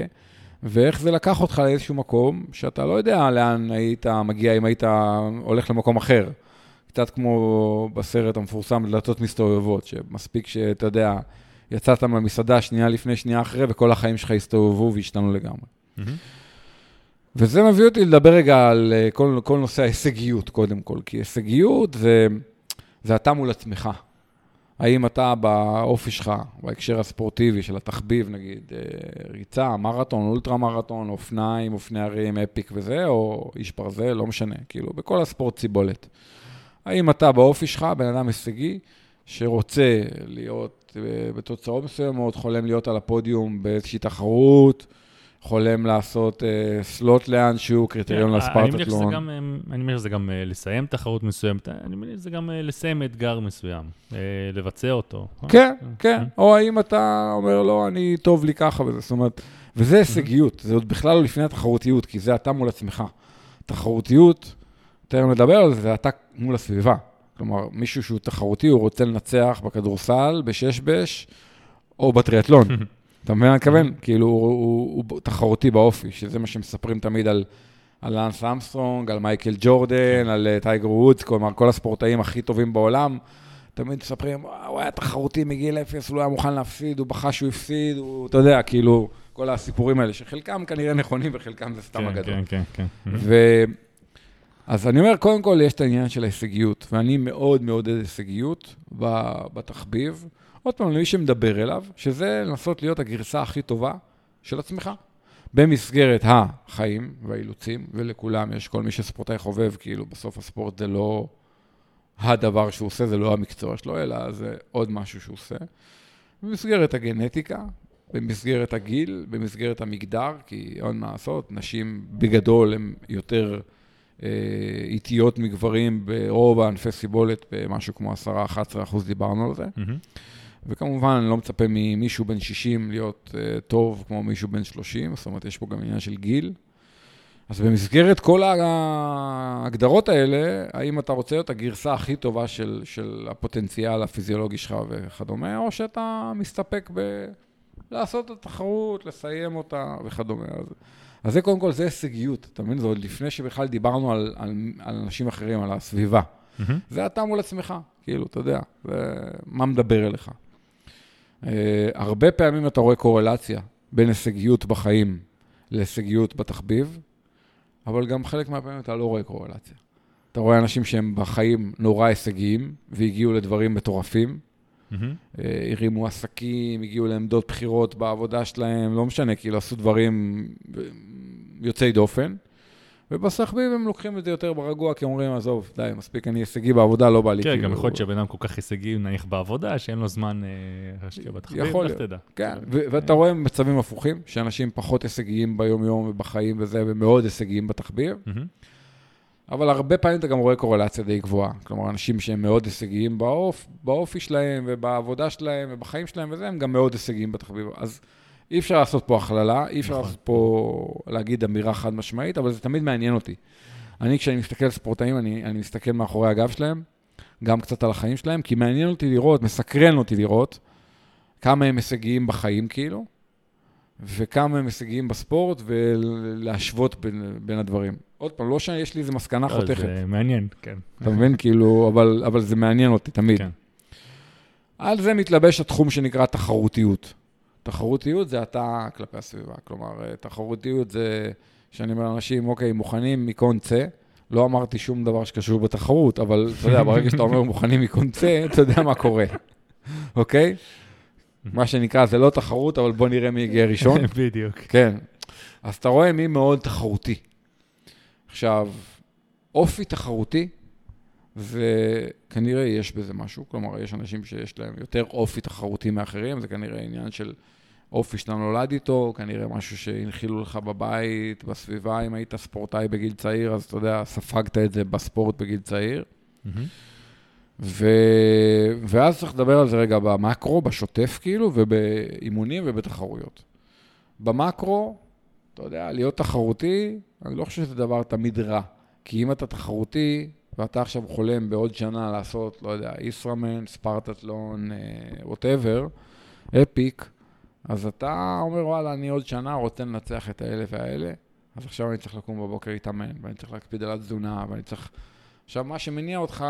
Speaker 2: ואיך זה לקח אותך לאיזשהו מקום שאתה לא יודע לאן היית מגיע אם היית הולך למקום אחר. קצת כמו בסרט המפורסם, דלתות מסתובבות, שמספיק שאתה יודע, יצאת מהמסעדה שנייה לפני, שנייה אחרי, וכל החיים שלך הסתובבו והשתנו לגמרי. Mm-hmm. וזה מביא אותי לדבר רגע על אה, כל, כל נושא ההישגיות, קודם כל, כי הישגיות זה, זה אתה מול עצמך. האם אתה באופי שלך, בהקשר הספורטיבי של התחביב, נגיד, אה, ריצה, מרתון, אולטרה מרתון, אופניים, אופני הרים, אפיק וזה, או איש ברזל, לא משנה, כאילו, בכל הספורט ציבולת. האם אתה באופי שלך, בן אדם הישגי, שרוצה להיות אה, בתוצאות מסוימות, חולם להיות על הפודיום באיזושהי תחרות, חולם לעשות אה, סלוט לאנשהו, קריטריון
Speaker 1: כן, אני מניח שזה
Speaker 2: לספרטטלון.
Speaker 1: גם, אה, אני מניח שזה גם אה, לסיים תחרות מסוימת, אני מניח שזה גם אה, לסיים אתגר מסוים, אה, לבצע אותו. אה?
Speaker 2: כן, כן.
Speaker 1: אה.
Speaker 2: או האם אתה אומר, לא, אני טוב לי ככה וזה, זאת אומרת, וזה הישגיות, זה עוד בכלל לא לפני התחרותיות, כי זה אתה מול עצמך. תחרותיות, תכף נדבר על זה, זה אתה מול הסביבה. כלומר, מישהו שהוא תחרותי, הוא רוצה לנצח בכדורסל, בשש בש, או בטריאטלון. אתה מבין מה אני מתכוון? כאילו, הוא, הוא, הוא תחרותי באופי, שזה מה שמספרים תמיד על, על לאנס אמסטרונג, על מייקל ג'ורדן, על אה, טייגר וודס, כלומר, כל הספורטאים הכי טובים בעולם. תמיד מספרים, "וואו, הוא היה תחרותי מגיל אפס, הוא לא היה מוכן להפסיד, הוא בכה שהוא הפסיד, הוא, אתה יודע, כאילו, כל הסיפורים האלה, שחלקם כנראה נכונים וחלקם זה סתם
Speaker 1: כן,
Speaker 2: אגדות.
Speaker 1: כן, כן, כן.
Speaker 2: ו... אז אני אומר, קודם כל יש את העניין של ההישגיות, ואני מאוד מעודד הישגיות ב- בתחביב. עוד פעם, למי שמדבר אליו, שזה לנסות להיות הגרסה הכי טובה של עצמך. במסגרת החיים והאילוצים, ולכולם יש, כל מי שספורטאי חובב, כאילו בסוף הספורט זה לא הדבר שהוא עושה, זה לא המקצוע שלו, אלא זה עוד משהו שהוא עושה. במסגרת הגנטיקה, במסגרת הגיל, במסגרת המגדר, כי אין מה לעשות, נשים בגדול הן יותר אה, איטיות מגברים ברוב הענפי סיבולת, במשהו כמו 10-11 אחוז דיברנו על זה.
Speaker 1: מהמם.
Speaker 2: וכמובן, אני לא מצפה ממישהו בן 60 להיות uh, טוב כמו מישהו בן 30, זאת אומרת, יש פה גם עניין של גיל. אז במסגרת כל ההגדרות האלה, האם אתה רוצה להיות הגרסה הכי טובה של, של הפוטנציאל הפיזיולוגי שלך וכדומה, או שאתה מסתפק ב... לעשות את התחרות, לסיים אותה וכדומה. אז, אז זה קודם כל, זה הישגיות, אתה מבין? זה עוד לפני שבכלל דיברנו על, על, על אנשים אחרים, על הסביבה.
Speaker 1: מהמם.
Speaker 2: זה אתה מול עצמך, כאילו, אתה יודע, זה מה מדבר אליך. Uh, הרבה פעמים אתה רואה קורלציה בין הישגיות בחיים להישגיות בתחביב, אבל גם חלק מהפעמים אתה לא רואה קורלציה. אתה רואה אנשים שהם בחיים נורא הישגיים והגיעו לדברים מטורפים, uh, הרימו עסקים, הגיעו לעמדות בחירות בעבודה שלהם, לא משנה, כאילו עשו דברים אה, יוצאי דופן. ובתחביב הם לוקחים את זה יותר ברגוע, כי אומרים, עזוב, די, מספיק אני הישגי בעבודה, לא בא לי
Speaker 1: כן,
Speaker 2: כאילו...
Speaker 1: גם יכול להיות שבן אדם כל כך הישגי, נניח בעבודה, שאין לו זמן אה, להשקיע בתחביב, לך. תדע.
Speaker 2: כן, ואתה רואה מצבים הפוכים, שאנשים פחות הישגיים ביום-יום ובחיים וזה, ומאוד הישגיים בתחביב. אבל הרבה פעמים אתה גם רואה קורלציה די גבוהה. כלומר, אנשים שהם מאוד הישגיים באופ, באופי שלהם ובעבודה שלהם ובחיים שלהם וזה, הם גם מאוד הישגיים בתחביב. אז אי אפשר לעשות פה הכללה, אי אפשר
Speaker 1: נכון.
Speaker 2: לעשות פה להגיד אמירה חד משמעית, אבל זה תמיד מעניין אותי. אני, כשאני מסתכל על ספורטאים, אני, אני מסתכל מאחורי הגב שלהם, גם קצת על החיים שלהם, כי מעניין אותי לראות, מסקרן אותי לראות, כמה הם הישגיים בחיים, כאילו, וכמה הם הישגיים בספורט, ולהשוות בין, בין הדברים. עוד פעם, לא שיש לי איזה מסקנה
Speaker 1: לא,
Speaker 2: חותכת,
Speaker 1: זה מעניין, כן.
Speaker 2: אתה מבין? כאילו, אבל, אבל זה מעניין אותי תמיד.
Speaker 1: כן.
Speaker 2: על זה מתלבש התחום שנקרא תחרותיות. תחרותיות זה אתה כלפי הסביבה. כלומר, אה, תחרותיות זה שאני אומר לאנשים, אוקיי, מוכנים מכון צא. לא אמרתי שום דבר שקשור בתחרות, אבל אתה יודע, ברגע שאתה אומר מוכנים מכון צא, אתה יודע מה קורה, אוקיי? מה שנקרא, זה לא תחרות, אבל בוא נראה מי יגיע ראשון.
Speaker 1: בדיוק.
Speaker 2: כן. אז אתה רואה מי מאוד תחרותי. עכשיו, אופי תחרותי, וכנראה יש בזה משהו. כלומר, יש אנשים שיש להם יותר אופי תחרותי מאחרים, זה כנראה עניין של אופי שאתה נולד איתו, כנראה משהו שהנחילו לך בבית, בסביבה, אם היית ספורטאי בגיל צעיר, אז אתה יודע, ספגת את זה בספורט בגיל צעיר.
Speaker 1: מהמם.
Speaker 2: ו... ואז צריך לדבר על זה רגע במקרו, בשוטף כאילו, ובאימונים ובתחרויות. במקרו, אתה יודע, להיות תחרותי, אני לא חושב שזה דבר תמיד רע. כי אם אתה תחרותי, ואתה עכשיו חולם בעוד שנה לעשות, לא יודע, ישראמן, ספרטטלון, ווטאבר, אפיק, אז אתה אומר, וואלה, אני עוד שנה רוצה לנצח את האלה והאלה, אז עכשיו אני צריך לקום בבוקר להתאמן, ואני צריך להקפיד על התזונה, ואני צריך... עכשיו, מה שמניע אותך,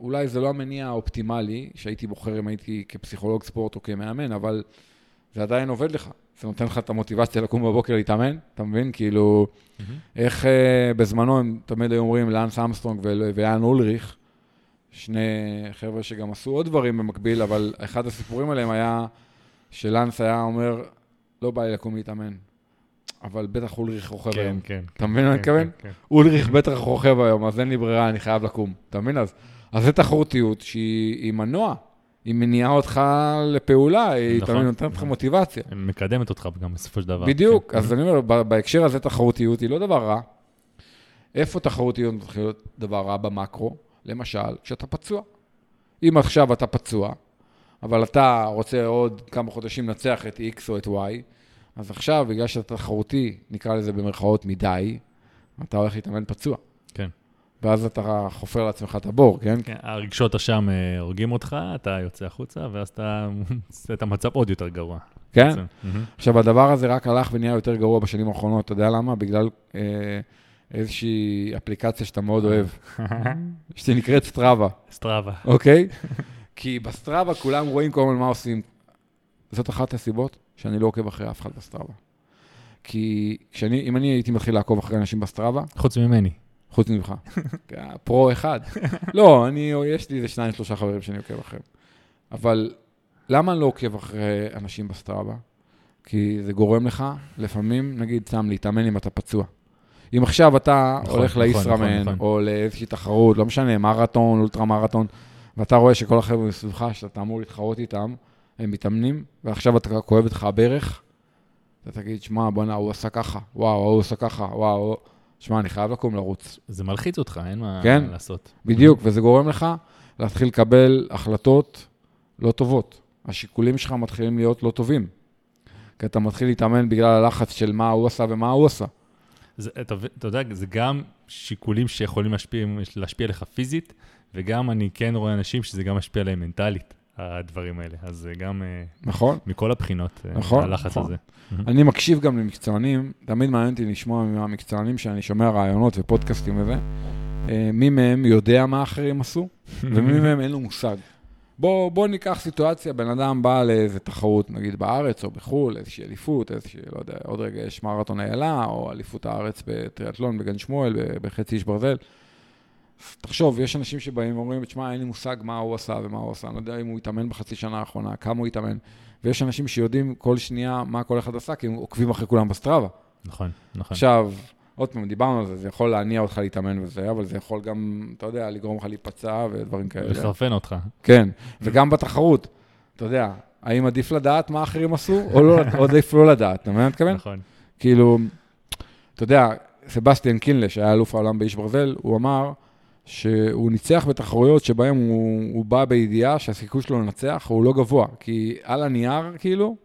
Speaker 2: אולי זה לא המניע האופטימלי, שהייתי בוחר אם הייתי כפסיכולוג ספורט או כמאמן, אבל זה עדיין עובד לך. זה נותן לך את המוטיבציה לקום בבוקר להתאמן, אתה מבין? כאילו,
Speaker 1: מהמם.
Speaker 2: איך uh, בזמנו הם תמיד היו אומרים לאנס אמסטרונג ו- ויאן אולריך, שני חבר'ה שגם עשו עוד דברים במקביל, אבל אחד הסיפורים עליהם היה שלאנס היה אומר, לא בא לי לקום להתאמן, אבל בטח אולריך רוכב
Speaker 1: כן,
Speaker 2: היום.
Speaker 1: כן.
Speaker 2: אתה מבין מה אני
Speaker 1: כן,
Speaker 2: מתכוון?
Speaker 1: כן, כן.
Speaker 2: אולריך בטח רוכב היום, אז אין לי ברירה, אני חייב לקום. אתה מבין? אז, אז זו תחרותיות שהיא היא מנוע. היא מניעה אותך לפעולה, היא
Speaker 1: נכון,
Speaker 2: תמיד נותנת לך
Speaker 1: נכון.
Speaker 2: מוטיבציה.
Speaker 1: מקדמת אותך גם בסופו של דבר.
Speaker 2: בדיוק,
Speaker 1: כן.
Speaker 2: אז אני אומר, בהקשר הזה תחרותיות היא לא דבר רע. איפה תחרותיות מתחילה להיות דבר רע במקרו? למשל, כשאתה פצוע. אם עכשיו אתה פצוע, אבל אתה רוצה עוד כמה חודשים לנצח את X או את Y, אז עכשיו, בגלל שאתה תחרותי, נקרא לזה במרכאות מדי, אתה הולך להתאמן פצוע.
Speaker 1: כן.
Speaker 2: ואז אתה חופר לעצמך את הבור, כן?
Speaker 1: כן, הרגשות אשם אה, הורגים אותך, אתה יוצא החוצה, ואז אתה עושה את המצב עוד יותר גרוע.
Speaker 2: כן? עכשיו, הדבר הזה רק הלך ונהיה יותר גרוע בשנים האחרונות. אתה יודע למה? בגלל אה, איזושהי אפליקציה שאתה מאוד אוהב, שנקראת סטראבה,
Speaker 1: סטראבה.
Speaker 2: אוקיי? כי בסטראבה כולם רואים כל הזמן מה עושים. זאת אחת הסיבות שאני לא עוקב אחרי אף אחד בסטראבה. כי כשאני, אם אני הייתי מתחיל לעקוב אחרי אנשים בסטראבה,
Speaker 1: חוץ ממני.
Speaker 2: חוץ ממך, פרו אחד. לא, אני, יש לי איזה שניים, שלושה חברים שאני עוקב אחריהם. אבל למה אני לא עוקב אחרי אנשים בסטראבה? כי זה גורם לך, לפעמים, נגיד, סתם להתאמן אם אתה פצוע. אם עכשיו אתה
Speaker 1: נכון,
Speaker 2: הולך
Speaker 1: נכון,
Speaker 2: לישראמן,
Speaker 1: נכון, נכון.
Speaker 2: או לאיזושהי תחרות, לא משנה, מרתון, אולטרה מרתון, ואתה רואה שכל החבר'ה מסביבך, שאתה אמור להתחרות איתם, הם מתאמנים, ועכשיו אתה כואב לך הברך, אתה תגיד, שמע, בוא'נה, הוא עשה ככה, וואו, הוא עשה ככה, וואו, שמע, אני חייב לקום לרוץ.
Speaker 1: זה מלחיץ אותך, אין מה
Speaker 2: כן.
Speaker 1: לעשות.
Speaker 2: בדיוק, וזה גורם לך להתחיל לקבל החלטות לא טובות. השיקולים שלך מתחילים להיות לא טובים. כי אתה מתחיל להתאמן בגלל הלחץ של מה הוא עשה ומה הוא עשה.
Speaker 1: זה, אתה, אתה יודע, זה גם שיקולים שיכולים להשפיע, להשפיע עליך פיזית, וגם אני כן רואה אנשים שזה גם משפיע עליהם מנטלית, הדברים האלה. אז זה גם אה,
Speaker 2: נכון?
Speaker 1: מכל הבחינות, אה,
Speaker 2: נכון,
Speaker 1: הלחץ
Speaker 2: נכון.
Speaker 1: הזה.
Speaker 2: אני מקשיב גם למקצוענים, תמיד מעניין אותי לשמוע מהמקצוענים שאני שומע רעיונות ופודקאסטים וזה, אה, מי מהם יודע מה אחרים עשו, ומי מהם אין לו מושג. בוא, בוא ניקח סיטואציה, בן אדם בא לאיזה תחרות, נגיד בארץ או בחו"ל, איזושהי אליפות, איזושהי, לא יודע, עוד רגע יש מרתון איילה, או אליפות הארץ בטריאטלון, בגן שמואל, בחצי איש ברזל. תחשוב, יש אנשים שבאים ואומרים, תשמע, אין לי מושג מה הוא עשה ומה הוא עשה, אני לא יודע אם הוא התאמן בחצי שנה האחרונה, כמה הוא התאמן. ויש אנשים שיודעים כל שנייה מה כל אחד עשה, כי הם עוקבים אחרי כולם בסטראבה.
Speaker 1: נכון, נכון.
Speaker 2: עכשיו, עוד פעם, דיברנו על זה, זה יכול להניע אותך להתאמן וזה, אבל זה יכול גם, אתה יודע, לגרום לך להיפצע ודברים כאלה.
Speaker 1: לחרפן אותך.
Speaker 2: כן, וגם בתחרות, אתה יודע, האם עדיף לדעת מה אחרים עשו, או לא, עדיף לא לדעת, אתה מבין מה אני מתכוון?
Speaker 1: נכון.
Speaker 2: כאילו, אתה יודע, סבסטיאן קינלה, שהיה אלוף העולם באיש ברזל, הוא אמר שהוא ניצח בתחרויות שבהן הוא, הוא בא בידיעה שהסיכוי שלו לנצח הוא לא גבוה, כי על הנייר, כאילו,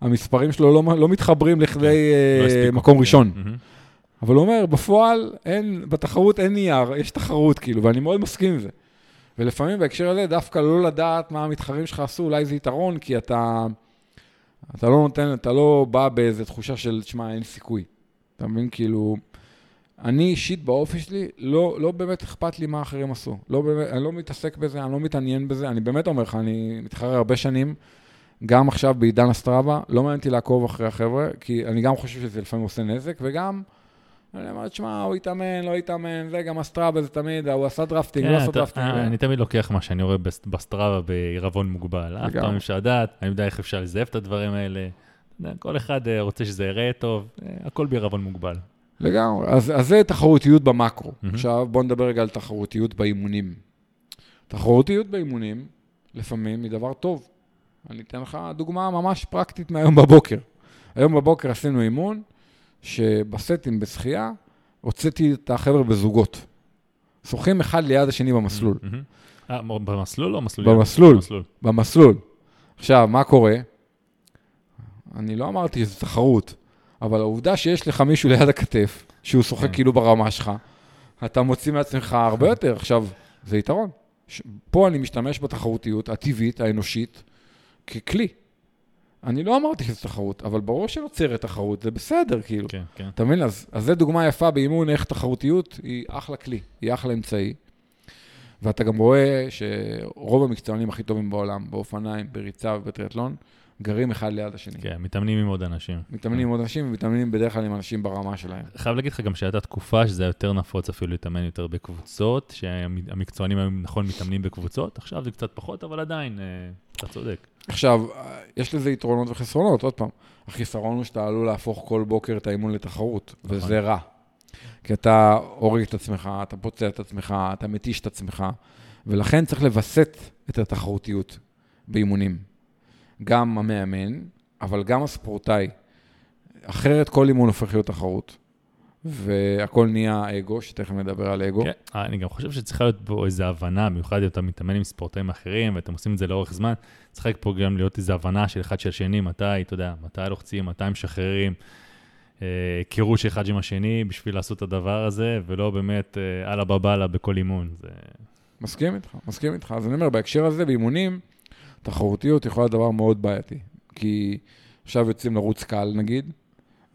Speaker 2: המספרים שלו לא, לא מתחברים לכדי
Speaker 1: לא
Speaker 2: אה,
Speaker 1: הספיקו.
Speaker 2: מקום ראשון.
Speaker 1: מהמם.
Speaker 2: אבל הוא אומר, בפועל, אין, בתחרות אין נייר, יש תחרות, כאילו, ואני מאוד מסכים עם זה. ולפעמים בהקשר הזה, דווקא לא לדעת מה המתחרים שלך עשו, אולי זה יתרון, כי אתה, אתה לא נותן, אתה לא בא באיזו תחושה של, שמע, אין סיכוי. אתה מבין? כאילו, אני אישית באופי שלי, לא, לא באמת אכפת לי מה אחרים עשו. לא באמת, אני לא מתעסק בזה, אני לא מתעניין בזה, אני באמת אומר לך, אני מתחרה הרבה שנים, גם עכשיו בעידן הסטראבה, לא מעניין אותי לעקוב אחרי החבר'ה, כי אני גם חושב שזה לפעמים עושה נזק, וגם, אני אומר, תשמע, הוא התאמן, לא התאמן, זה גם הסטראבה, זה תמיד, הוא עשה drafting, לא
Speaker 1: כן,
Speaker 2: עשה drafting.
Speaker 1: אה, אני תמיד לוקח מה שאני רואה בס- בסטראבה בעירבון מוגבל. אף פעם
Speaker 2: לגמרי.
Speaker 1: אי אפשר לדעת, אני יודע איך אפשר לזייף את הדברים האלה. כל אחד אה, רוצה שזה ייראה טוב, אה, הכל בעירבון מוגבל.
Speaker 2: לגמרי. אז, אז זה תחרותיות במקרו.
Speaker 1: מהמם.
Speaker 2: עכשיו בוא נדבר רגע על תחרותיות באימונים. תחרותיות באימונים, לפעמים היא דבר טוב. אני אתן לך דוגמה ממש פרקטית מהיום בבוקר. היום בבוקר עשינו אימון, שבסטים בשחייה, הוצאתי את החבר'ה בזוגות. שוחים אחד ליד השני במסלול.
Speaker 1: מהמם. אה, מ- במסלול או מסלול?
Speaker 2: במסלול.
Speaker 1: במסלול.
Speaker 2: במסלול. עכשיו, מה קורה? אני לא אמרתי שזו תחרות, אבל העובדה שיש לך מישהו ליד הכתף, שהוא שוחק
Speaker 1: כן.
Speaker 2: כאילו ברמה שלך, אתה מוציא מעצמך הרבה יותר. עכשיו, זה יתרון. ש- פה אני משתמש בתחרותיות הטבעית, האנושית, ככלי. אני לא אמרתי שזו תחרות, אבל ברור שנוצרת תחרות, זה בסדר, כאילו.
Speaker 1: כן, כן.
Speaker 2: אתה מבין? אז, אז זו דוגמה יפה באימון, איך תחרותיות היא אחלה כלי, היא אחלה אמצעי. ואתה גם רואה שרוב המקצוענים הכי טובים בעולם, באופניים, בריצה ובטריאטלון, גרים אחד ליד השני.
Speaker 1: כן, מתאמנים עם עוד אנשים.
Speaker 2: מתאמנים עם עוד אנשים, ומתאמנים בדרך כלל עם אנשים ברמה שלהם.
Speaker 1: חייב להגיד לך גם שהייתה תקופה שזה היה יותר נפוץ אפילו להתאמן יותר בקבוצות, שהמקצוענים היום נכון מתאמנים בקבוצות, עכשיו זה קצת פחות, אבל עדיין, אה, אתה צודק.
Speaker 2: עכשיו, יש לזה יתרונות וחסרונות, עוד פעם. החיסרון הוא שאתה עלול להפוך כל בוקר את האימון לתחרות,
Speaker 1: נכון.
Speaker 2: וזה רע. כי אתה הורג את עצמך, אתה פוצע את עצמך, אתה מתיש את עצמך, ולכן צריך לווסת את התחרותיות. באימונים. גם המאמן, אבל גם הספורטאי. אחרת כל אימון הופך להיות תחרות. והכל נהיה אגו, שתכף נדבר על אגו.
Speaker 1: כן, אני גם חושב שצריכה להיות פה איזו הבנה, במיוחד אם אתה מתאמן עם ספורטאים אחרים ואתם עושים את זה לאורך זמן, צריך פה גם להיות איזו הבנה של אחד של השני, מתי, אתה יודע, מתי לוחצים, מתי משחררים, אה, היכרות של אחד עם השני בשביל לעשות את הדבר הזה, ולא באמת אה, אללה בבאללה בכל אימון. זה...
Speaker 2: מסכים איתך, מסכים איתך. אז אני אומר, בהקשר הזה, באימונים, תחרותיות יכולה להיות דבר מאוד בעייתי. כי עכשיו יוצאים לרוץ קל, נגיד,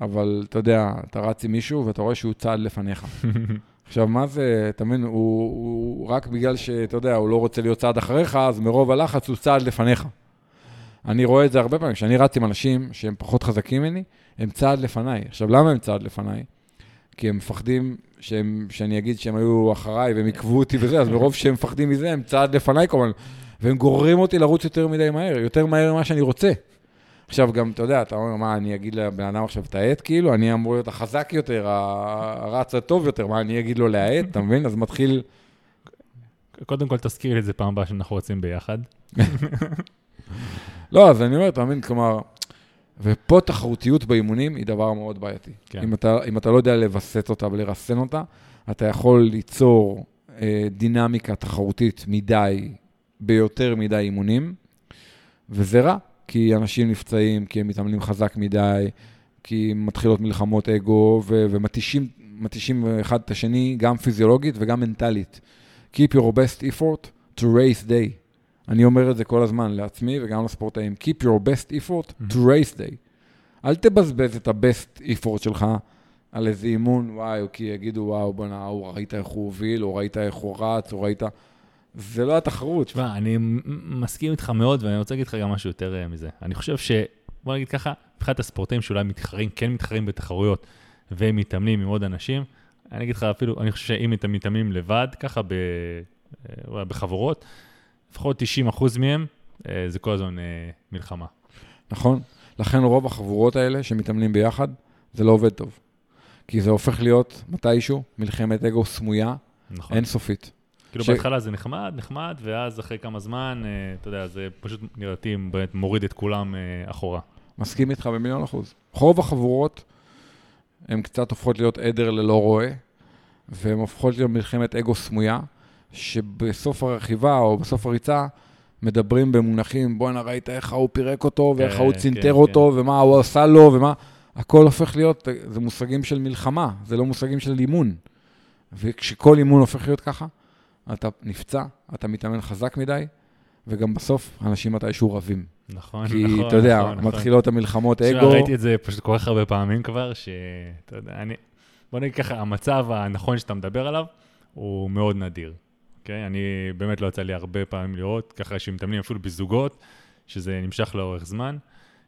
Speaker 2: אבל אתה יודע, אתה רץ עם מישהו ואתה רואה שהוא צעד לפניך. עכשיו, מה זה, אתה מבין, הוא, הוא רק בגלל שאתה יודע, הוא לא רוצה להיות צעד אחריך, אז מרוב הלחץ הוא צעד לפניך. אני רואה את זה הרבה פעמים, כשאני רץ עם אנשים שהם פחות חזקים ממני, הם צעד לפניי. עכשיו, למה הם צעד לפניי? כי הם מפחדים שהם, שאני אגיד שהם היו אחריי והם עיכבו אותי וזה, אז מרוב שהם מפחדים מזה, הם צעד לפניי כמובן, והם גוררים אותי לרוץ יותר מדי מהר, יותר מהר ממה שאני רוצה. עכשיו גם, אתה יודע, אתה אומר, מה, אני אגיד לבן אדם עכשיו, תאט כאילו? אני אמור להיות החזק יותר, הרץ הטוב יותר, מה, אני אגיד לו להאט, אתה מבין? אז מתחיל...
Speaker 1: קודם כל תזכיר לי את זה פעם הבאה שאנחנו רוצים ביחד.
Speaker 2: לא, אז אני אומר, אתה מבין, כלומר, ופה תחרותיות באימונים היא דבר מאוד בעייתי. כן. אם, אתה, אם אתה לא יודע לווסת אותה ולרסן אותה, אתה יכול ליצור אה, דינמיקה תחרותית מדי, ביותר מדי אימונים, וזה רע. כי אנשים נפצעים, כי הם מתאמנים חזק מדי, כי מתחילות מלחמות אגו, ו- ומתישים אחד את השני, גם פיזיולוגית וגם מנטלית. Keep your best effort to race day. אני אומר את זה כל הזמן לעצמי וגם לספורטאים. Keep your best effort to race day. אל תבזבז את ה-best effort שלך על איזה אימון, וואי, כי יגידו, וואו, בוא'נה, ראית איך הוא הוביל, או ראית איך הוא רץ, או ראית... זה לא התחרות.
Speaker 1: תשמע, אני מסכים איתך מאוד, ואני רוצה להגיד לך גם משהו יותר אה, מזה. אני חושב ש... בוא נגיד ככה, מבחינת הספורטאים שאולי מתחרים, כן מתחרים בתחרויות, והם מתאמנים עם עוד אנשים, אני אגיד לך אפילו, אני חושב שאם אתם מתאמנים לבד, ככה ב... אה, בחבורות, לפחות 90% מהם, אה, זה כל הזמן מלחמה.
Speaker 2: נכון. לכן רוב החבורות האלה שמתאמנים ביחד, זה לא עובד טוב. כי זה הופך להיות מתישהו מלחמת אגו סמויה, נכון. אינסופית.
Speaker 1: כאילו ש... בהתחלה זה נחמד, נחמד, ואז אחרי כמה זמן, אה, אתה יודע, זה פשוט נראיתי באמת מוריד את כולם אה, אחורה.
Speaker 2: מסכים איתך במיליון אחוז. רוב החבורות, הן קצת הופכות להיות עדר ללא רועה, והן הופכות להיות מלחמת אגו סמויה, שבסוף הרכיבה או בסוף הריצה, מדברים במונחים, בואנה, ראית איך ההוא פירק אותו, ואיך ההוא כן, צנתר כן, אותו, כן. ומה הוא עשה לו, ומה... הכל הופך להיות, זה מושגים של מלחמה, זה לא מושגים של אימון. וכשכל אימון הופך להיות ככה, אתה נפצע, אתה מתאמן חזק מדי, וגם בסוף אנשים מתישהו רבים.
Speaker 1: נכון,
Speaker 2: כי,
Speaker 1: נכון.
Speaker 2: כי אתה יודע, נכון, נכון. מתחילות נכון. המלחמות אגו.
Speaker 1: ראיתי את זה פשוט כל כך הרבה פעמים כבר, שאתה יודע, אני... בוא נגיד ככה, המצב הנכון שאתה מדבר עליו, הוא מאוד נדיר. אוקיי? אני באמת לא יצא לי הרבה פעמים לראות, ככה שמתאמנים אפילו בזוגות, שזה נמשך לאורך זמן.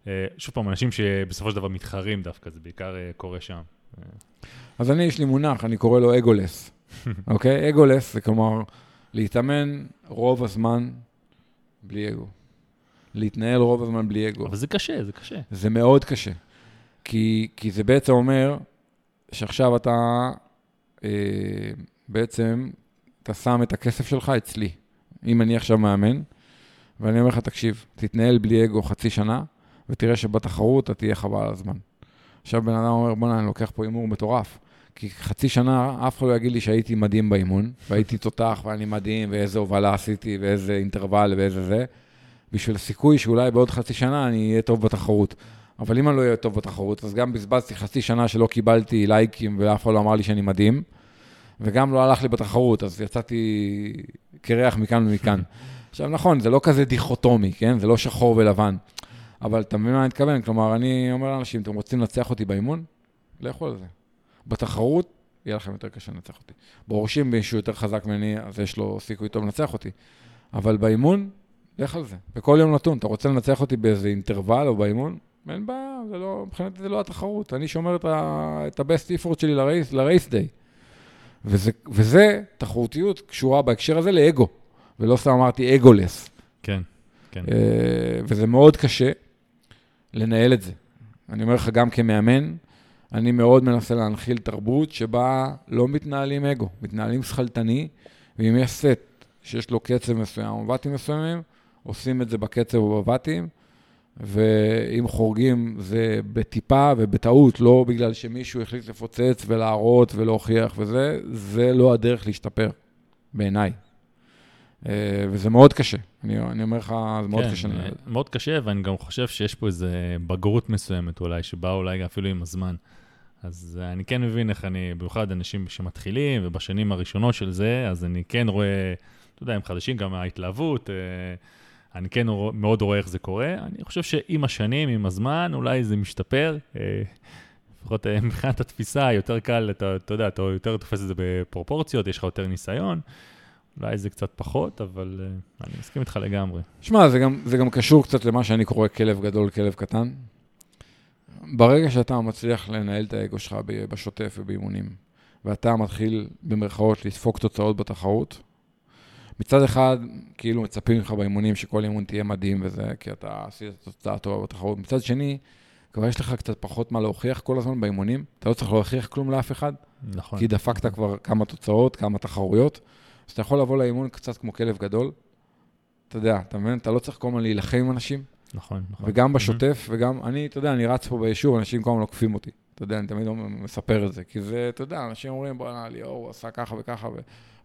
Speaker 1: אה, שוב פעם, אנשים שבסופו של דבר מתחרים דווקא, זה בעיקר אה, קורה שם.
Speaker 2: אז אני, יש לי מונח, אני קורא לו אגולס. אוקיי? אגולס זה כלומר להתאמן רוב הזמן בלי אגו. להתנהל רוב הזמן בלי אגו.
Speaker 1: אבל זה קשה, זה קשה.
Speaker 2: זה מאוד קשה. כי, כי זה בעצם אומר שעכשיו אתה אה, בעצם, אתה שם את הכסף שלך אצלי. אם אני עכשיו מאמן, ואני אומר לך, תקשיב, תתנהל בלי אגו חצי שנה, ותראה שבתחרות אתה תהיה חבל על הזמן. עכשיו בן אדם אומר, בוא'נה, אני לוקח פה הימור מטורף. כי חצי שנה אף אחד לא יגיד לי שהייתי מדהים באימון, והייתי תותח ואני מדהים, ואיזה הובלה עשיתי, ואיזה אינטרוול ואיזה זה, בשביל הסיכוי שאולי בעוד חצי שנה אני אהיה טוב בתחרות. אבל אם אני לא אהיה טוב בתחרות, אז גם בזבזתי חצי שנה שלא קיבלתי לייקים ואף אחד לא אמר לי שאני מדהים, וגם לא הלך לי בתחרות, אז יצאתי קרח מכאן ומכאן. עכשיו, נכון, זה לא כזה דיכוטומי, כן? זה לא שחור ולבן. אבל אתה מבין מה אני מתכוון? כלומר, אני אומר לאנשים, אתם רוצים לנצח אותי באימון? לכו על זה. בתחרות, יהיה לכם יותר קשה לנצח אותי. ברור שאם מישהו יותר חזק ממני, אז יש לו סיכוי טוב לנצח אותי. אבל באימון, לך על זה. בכל יום נתון, אתה רוצה לנצח אותי באיזה אינטרוול או באימון? אין בעיה, זה לא, מבחינתי זה לא התחרות. אני שומר את ה-best effort שלי לרייס, לרייס דיי. וזה, וזה, תחרותיות קשורה בהקשר הזה לאגו, ולא סתם אמרתי אגולס.
Speaker 1: כן, כן.
Speaker 2: אה, וזה מאוד קשה לנהל את זה. אני אומר לך, גם כמאמן, אני מאוד מנסה להנחיל תרבות שבה לא מתנהלים אגו, מתנהלים שכלתני, ואם יש סט שיש לו קצב מסוים או בתים מסוימים, עושים את זה בקצב ובבתים, ואם חורגים זה בטיפה ובטעות, לא בגלל שמישהו החליט לפוצץ ולהראות ולהוכיח וזה, זה לא הדרך להשתפר, בעיניי. אה, וזה מאוד קשה, אני, אני אומר לך, זה מאוד
Speaker 1: כן,
Speaker 2: קשה.
Speaker 1: אה, מאוד קשה, ואני גם חושב שיש פה איזו בגרות מסוימת אולי, שבאה אולי אפילו עם הזמן. אז אה, אני כן מבין איך אני, במיוחד אנשים שמתחילים, ובשנים הראשונות של זה, אז אני כן רואה, אתה יודע, הם חדשים, גם ההתלהבות, אה, אני כן מאוד רואה איך זה קורה. אני חושב שעם השנים, עם הזמן, אולי זה משתפר. אה, לפחות מבחינת התפיסה, יותר קל, אתה, אתה יודע, אתה יותר תופס את זה בפרופורציות, יש לך יותר ניסיון. אולי זה קצת פחות, אבל אני מסכים איתך לגמרי.
Speaker 2: שמע, זה גם, זה גם קשור קצת למה שאני קורא כלב גדול, כלב קטן. ברגע שאתה מצליח לנהל את האגו שלך בשוטף ובאימונים, ואתה מתחיל במרכאות לדפוק תוצאות בתחרות, מצד אחד, כאילו מצפים לך באימונים שכל אימון תהיה מדהים וזה, כי אתה עשית תוצאה טובה בתחרות. מצד שני, כבר יש לך קצת פחות מה להוכיח כל הזמן באימונים, אתה לא צריך להוכיח כלום לאף אחד,
Speaker 1: נכון.
Speaker 2: כי דפקת כבר כמה תוצאות, כמה תחרויות, אז אתה יכול לבוא לאימון קצת כמו כלב גדול. אתה יודע, אתה מבין? אתה לא צריך כל הזמן להילחם עם אנשים,
Speaker 1: נכון, נכון.
Speaker 2: וגם בשוטף, וגם, אני, אתה יודע, אני רץ פה ביישוב, אנשים כל הזמן לוקפים אותי. אתה יודע, אני תמיד מספר את זה, כי זה, אתה יודע, אנשים אומרים, בוא'נה, ליאור, הוא עשה ככה וככה,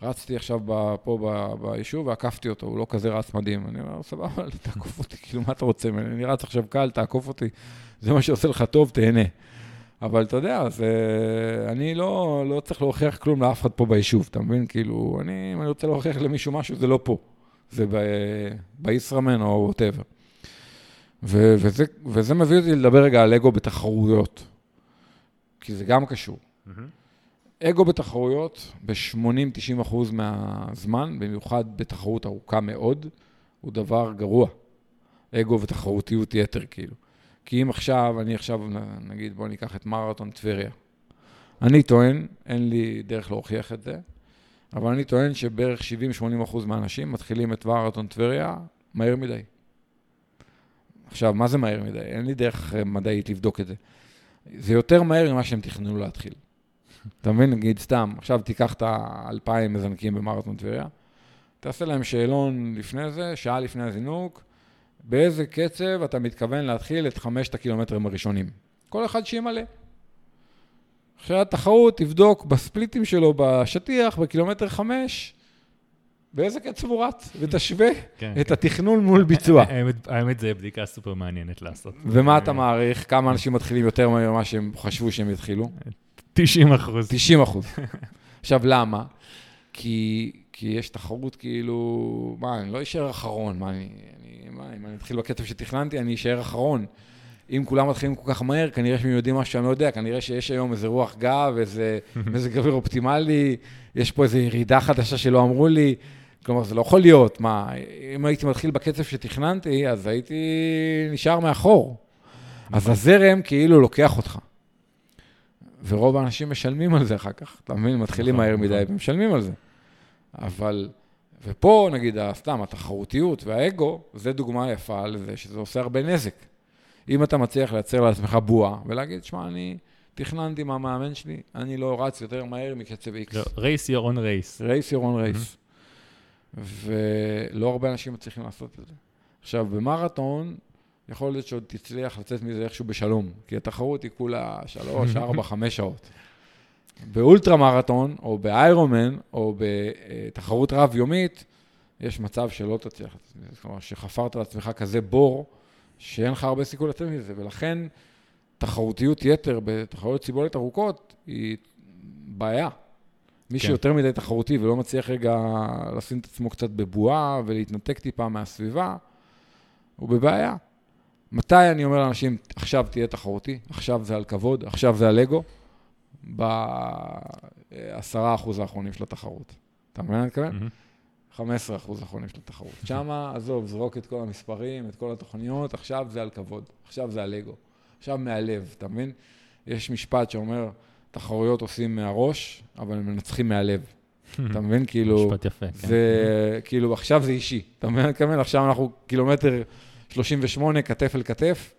Speaker 2: ורצתי עכשיו ב- פה ב- ביישוב ועקפתי אותו, הוא לא כזה רץ מדהים. אני אומר, סבבה, תעקוף אותי, כאילו, מה אתה רוצה ממני? אני רץ עכשיו קל, תעקוף אותי, זה מה שעושה לך טוב, תהנה. אבל אתה יודע, זה, אני לא, לא צריך להוכיח כלום לאף אחד פה ביישוב, אתה מבין? כאילו, אני, אם אני רוצה להוכיח למישהו משהו, זה לא פה. זה בישראמן או ווטאבר. וזה, וזה מביא אותי לדבר רגע על אגו בתחרויות, כי זה גם קשור.
Speaker 1: מהמם.
Speaker 2: אגו בתחרויות, ב-80-90 אחוז מהזמן, במיוחד בתחרות ארוכה מאוד, הוא דבר גרוע. אגו ותחרותיות יתר, כאילו. כי אם עכשיו, אני עכשיו, נגיד, בואו ניקח את מרתון טבריה. אני טוען, אין לי דרך להוכיח את זה, אבל אני טוען שבערך 70-80 אחוז מהאנשים מתחילים את מרתון טבריה מהר מדי. עכשיו, מה זה מהר מדי? אין לי דרך אה, מדעית לבדוק את זה. זה יותר מהר ממה שהם תכננו להתחיל. אתה מבין? נגיד סתם, עכשיו תיקח את האלפיים מזנקים במרתון טבריה, תעשה להם שאלון לפני זה, שעה לפני הזינוק, באיזה קצב אתה מתכוון להתחיל את חמשת הקילומטרים הראשונים. כל אחד שימלא. אחרי התחרות תבדוק בספליטים שלו בשטיח, בקילומטר חמש, באיזה קצב הוא רץ, ותשווה
Speaker 1: כן,
Speaker 2: את
Speaker 1: כן.
Speaker 2: התכנון מול ביצוע.
Speaker 1: האמת- האמת, זו בדיקה סופר מעניינת לעשות.
Speaker 2: ומה אתה מעריך? כמה אנשים מתחילים יותר מהר ממה שהם חשבו שהם יתחילו?
Speaker 1: 90 אחוז.
Speaker 2: 90 אחוז. עכשיו, למה? כי, כי יש תחרות כאילו, מה, אני לא אשאר אחרון, מה, אני, אני, מה, אם אני אתחיל בקצב שתכננתי, אני אשאר אחרון. אם כולם מתחילים כל כך מהר, כנראה שהם יודעים משהו שאני לא יודע, כנראה שיש היום איזה רוח גב, איזה מזג אוויר אופטימלי, יש פה איזו ירידה חדשה שלא אמרו לי. כלומר, זה לא יכול להיות. מה, אם הייתי מתחיל בקצב שתכננתי, אז הייתי נשאר מאחור. אז הזרם כאילו לוקח אותך. ורוב האנשים משלמים על זה אחר כך, אתה מבין? מתחילים
Speaker 1: נכון,
Speaker 2: מהר מדי
Speaker 1: נכון.
Speaker 2: ומשלמים על זה. אבל, ופה נגיד, סתם, התחרותיות והאגו, זה דוגמה יפה לזה שזה עושה הרבה נזק. אם אתה מצליח לייצר לעצמך בועה ולהגיד, שמע, אני תכננתי מהמאמן שלי, אני לא רץ יותר מהר מקצב X.
Speaker 1: לא, race your own race.
Speaker 2: race your own race. ולא הרבה אנשים מצליחים לעשות את זה. עכשיו, במרתון, יכול להיות שעוד תצליח לצאת מזה איכשהו בשלום, כי התחרות היא כולה שלוש, ארבע, חמש שעות. באולטרה מרתון, או באיירומן, או בתחרות רב-יומית, יש מצב שלא תצליח, כלומר, שחפרת לעצמך כזה בור, שאין לך הרבה סיכוי לצאת מזה, ולכן תחרותיות יתר בתחרויות סיבולת ארוכות היא בעיה. מי
Speaker 1: כן.
Speaker 2: שיותר מדי תחרותי ולא מצליח רגע לשים את עצמו קצת בבועה ולהתנתק טיפה מהסביבה, הוא בבעיה. מתי אני אומר לאנשים, עכשיו תהיה תחרותי, עכשיו זה על כבוד, עכשיו זה על אגו? בעשרה אחוז האחרונים של התחרות. אתה מבין מה אני מתכוון?
Speaker 1: מהמם.
Speaker 2: 15 אחוז האחרונים של התחרות. שמה, עזוב, זרוק את כל המספרים, את כל התוכניות, עכשיו זה על כבוד, עכשיו זה על אגו, עכשיו מהלב, אתה מבין? יש משפט שאומר, תחרויות עושים מהראש, אבל מנצחים מהלב. אתה מבין? כאילו,
Speaker 1: משפט יפה, כן.
Speaker 2: זה, כאילו, עכשיו זה אישי. אתה מבין מתכוון? עכשיו אנחנו קילומטר 38, כתף אל כתף,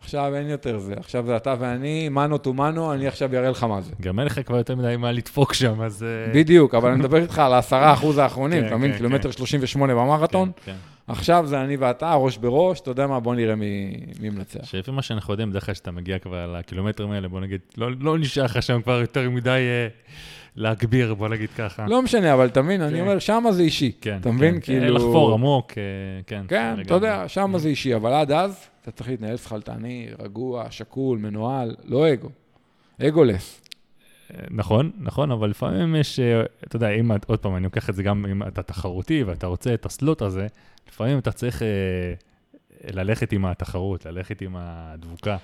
Speaker 2: עכשיו אין יותר זה. עכשיו זה אתה ואני, מנו טו מנו, אני עכשיו אראה לך מה זה.
Speaker 1: גם אין לך כבר יותר מדי מה לדפוק שם, אז... אה,
Speaker 2: בדיוק, אבל אני מדבר איתך על העשרה אחוז האחרונים,
Speaker 1: כן,
Speaker 2: אתה מבין?
Speaker 1: כן,
Speaker 2: קילומטר 38 במרתון,
Speaker 1: כן, כן.
Speaker 2: עכשיו זה אני ואתה, ראש בראש, אתה יודע מה, בוא נראה מי, מי מנצח.
Speaker 1: שלפי מה שאנחנו יודעים, בדרך כלל כשאתה מגיע כבר לקילומטרים האלה, בוא נגיד, לא, לא נשאר לך שם כבר יותר מדי אה, להגביר, בוא נגיד ככה.
Speaker 2: לא משנה, אבל אתה מבין, אני
Speaker 1: כן.
Speaker 2: אומר, שמה זה אישי.
Speaker 1: כן,
Speaker 2: אתה מבין?
Speaker 1: כן,
Speaker 2: כאילו...
Speaker 1: לחפור עמוק, אה, כן.
Speaker 2: כן, אתה. יודע, שמה זה אישי, אבל עד אז, אתה צריך להתנהל שכלתני, רגוע, שקול, מנוהל, לא אגו. אגולס.
Speaker 1: נכון, נכון, אבל לפעמים יש, אה, אתה יודע, אם, עוד פעם, אני לוקח את זה גם אם אתה תחרותי ואתה רוצה את הסלוט הזה, לפעמים אתה צריך אה, ללכת עם התחרות, ללכת עם הדבוקה.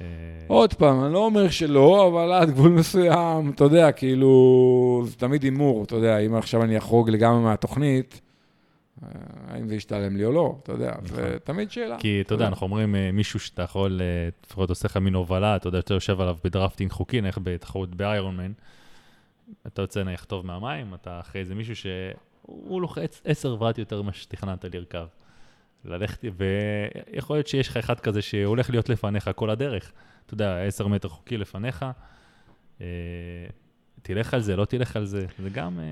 Speaker 1: אה,
Speaker 2: עוד פעם, אני לא אומר שלא, אבל עד גבול מסוים, אתה יודע, כאילו, זה תמיד הימור, אתה יודע, אם עכשיו אני אחרוג לגמרי מהתוכנית, אה, האם זה ישתלם לי או לא, אתה יודע, זה
Speaker 1: נכון.
Speaker 2: תמיד שאלה.
Speaker 1: כי אתה יודע, אנחנו אומרים מישהו שאתה יכול, לפחות עושה לך מין הובלה, אתה יודע, אתה יושב עליו בדרפטינג חוקי, נניח בתחרות באיירון מן, אתה יוצא נניח טוב מהמים, אתה אחרי איזה מישהו שהוא לוחץ 10 וואט יותר ממה שתכננת לרכב. ללכת, ויכול להיות שיש לך אחד כזה שהולך להיות לפניך כל הדרך. אתה יודע, 10 מטר חוקי לפניך, אה, תלך על זה, לא תלך על זה, זה גם... אה,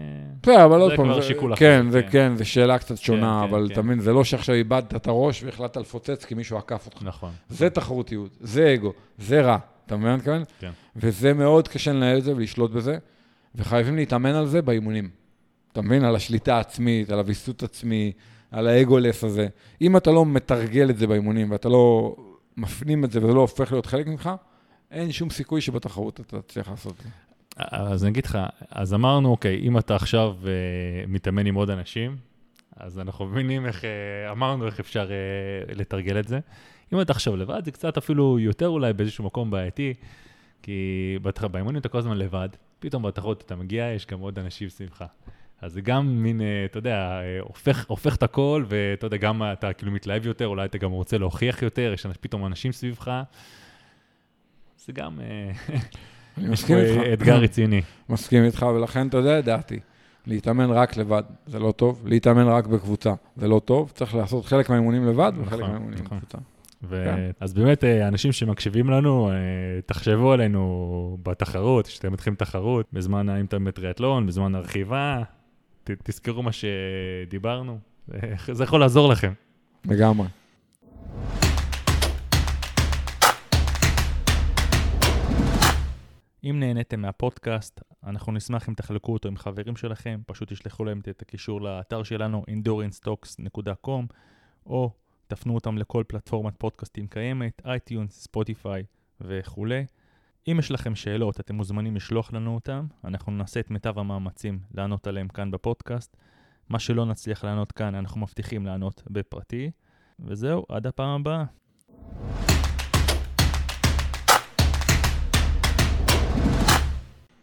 Speaker 2: בסדר, אבל עוד
Speaker 1: זה
Speaker 2: פעם,
Speaker 1: כבר
Speaker 2: זה-
Speaker 1: שיקול אחר,
Speaker 2: כן, זה
Speaker 1: כן.
Speaker 2: כן, זו שאלה קצת שונה,
Speaker 1: כן,
Speaker 2: אבל
Speaker 1: כן.
Speaker 2: אתה מבין, זה לא שעכשיו איבדת את הראש והחלטת לפוצץ כי מישהו עקף אותך.
Speaker 1: נכון.
Speaker 2: זה תחרותיות, זה אגו, זה רע, אתה מבין מה אני מתכוון?
Speaker 1: כן.
Speaker 2: וזה מאוד קשה לנהל את זה ולשלוט בזה, וחייבים להתאמן על זה באימונים. אתה מבין? על השליטה העצמית, על הוויסות עצמי, על האגולס הזה. אם אתה לא מתרגל את זה באימונים ואתה לא מפנים את זה וזה לא הופך להיות חלק ממך, אין שום סיכוי שבתחרות אתה תצליח לעשות את זה.
Speaker 1: אז אני אגיד לך, אז אמרנו, אוקיי, אם אתה עכשיו uh, מתאמן עם עוד אנשים, אז אנחנו מבינים איך, uh, אמרנו איך אפשר uh, לתרגל את זה. אם אתה עכשיו לבד, זה קצת אפילו יותר אולי באיזשהו מקום בעייתי, כי. באימונים אתה כל הזמן לבד, פתאום בתחרות אתה מגיע, יש גם עוד אנשים סביבך. אז זה גם מין, uh, אתה יודע, uh, הופך, הופך את הכל, ואתה יודע, גם אתה כאילו מתלהב יותר, אולי אתה גם רוצה להוכיח יותר, יש פתאום אנשים סביבך. זה גם... Uh,
Speaker 2: אני מסכים איתך.
Speaker 1: אתגר רציני.
Speaker 2: מסכים איתך, ולכן אתה יודע דעתי. להתאמן רק לבד, זה לא טוב. להתאמן רק בקבוצה, זה לא טוב. צריך לעשות חלק מהאימונים לבד וחלק
Speaker 1: נכון,
Speaker 2: מהאימונים
Speaker 1: נכון.
Speaker 2: בקבוצה.
Speaker 1: ו...
Speaker 2: כן.
Speaker 1: אז באמת, אה, אנשים שמקשיבים לנו, אה, תחשבו עלינו בתחרות, כשאתם מתחילים תחרות, בזמן האינטרנט טריאטלון, בזמן הרכיבה, ת, תזכרו מה שדיברנו, זה יכול לעזור לכם.
Speaker 2: לגמרי.
Speaker 3: אם נהניתם מהפודקאסט, אנחנו נשמח אם תחלקו אותו עם חברים שלכם, פשוט תשלחו להם את הקישור לאתר שלנו, endurancetalks.com, או תפנו אותם לכל פלטפורמת פודקאסטים קיימת, אייטיונס, ספוטיפיי וכולי. אם יש לכם שאלות, אתם מוזמנים לשלוח לנו אותם, אנחנו נעשה את מיטב המאמצים לענות עליהם כאן בפודקאסט. מה שלא נצליח לענות כאן, אנחנו מבטיחים לענות בפרטי. וזהו, עד הפעם הבאה.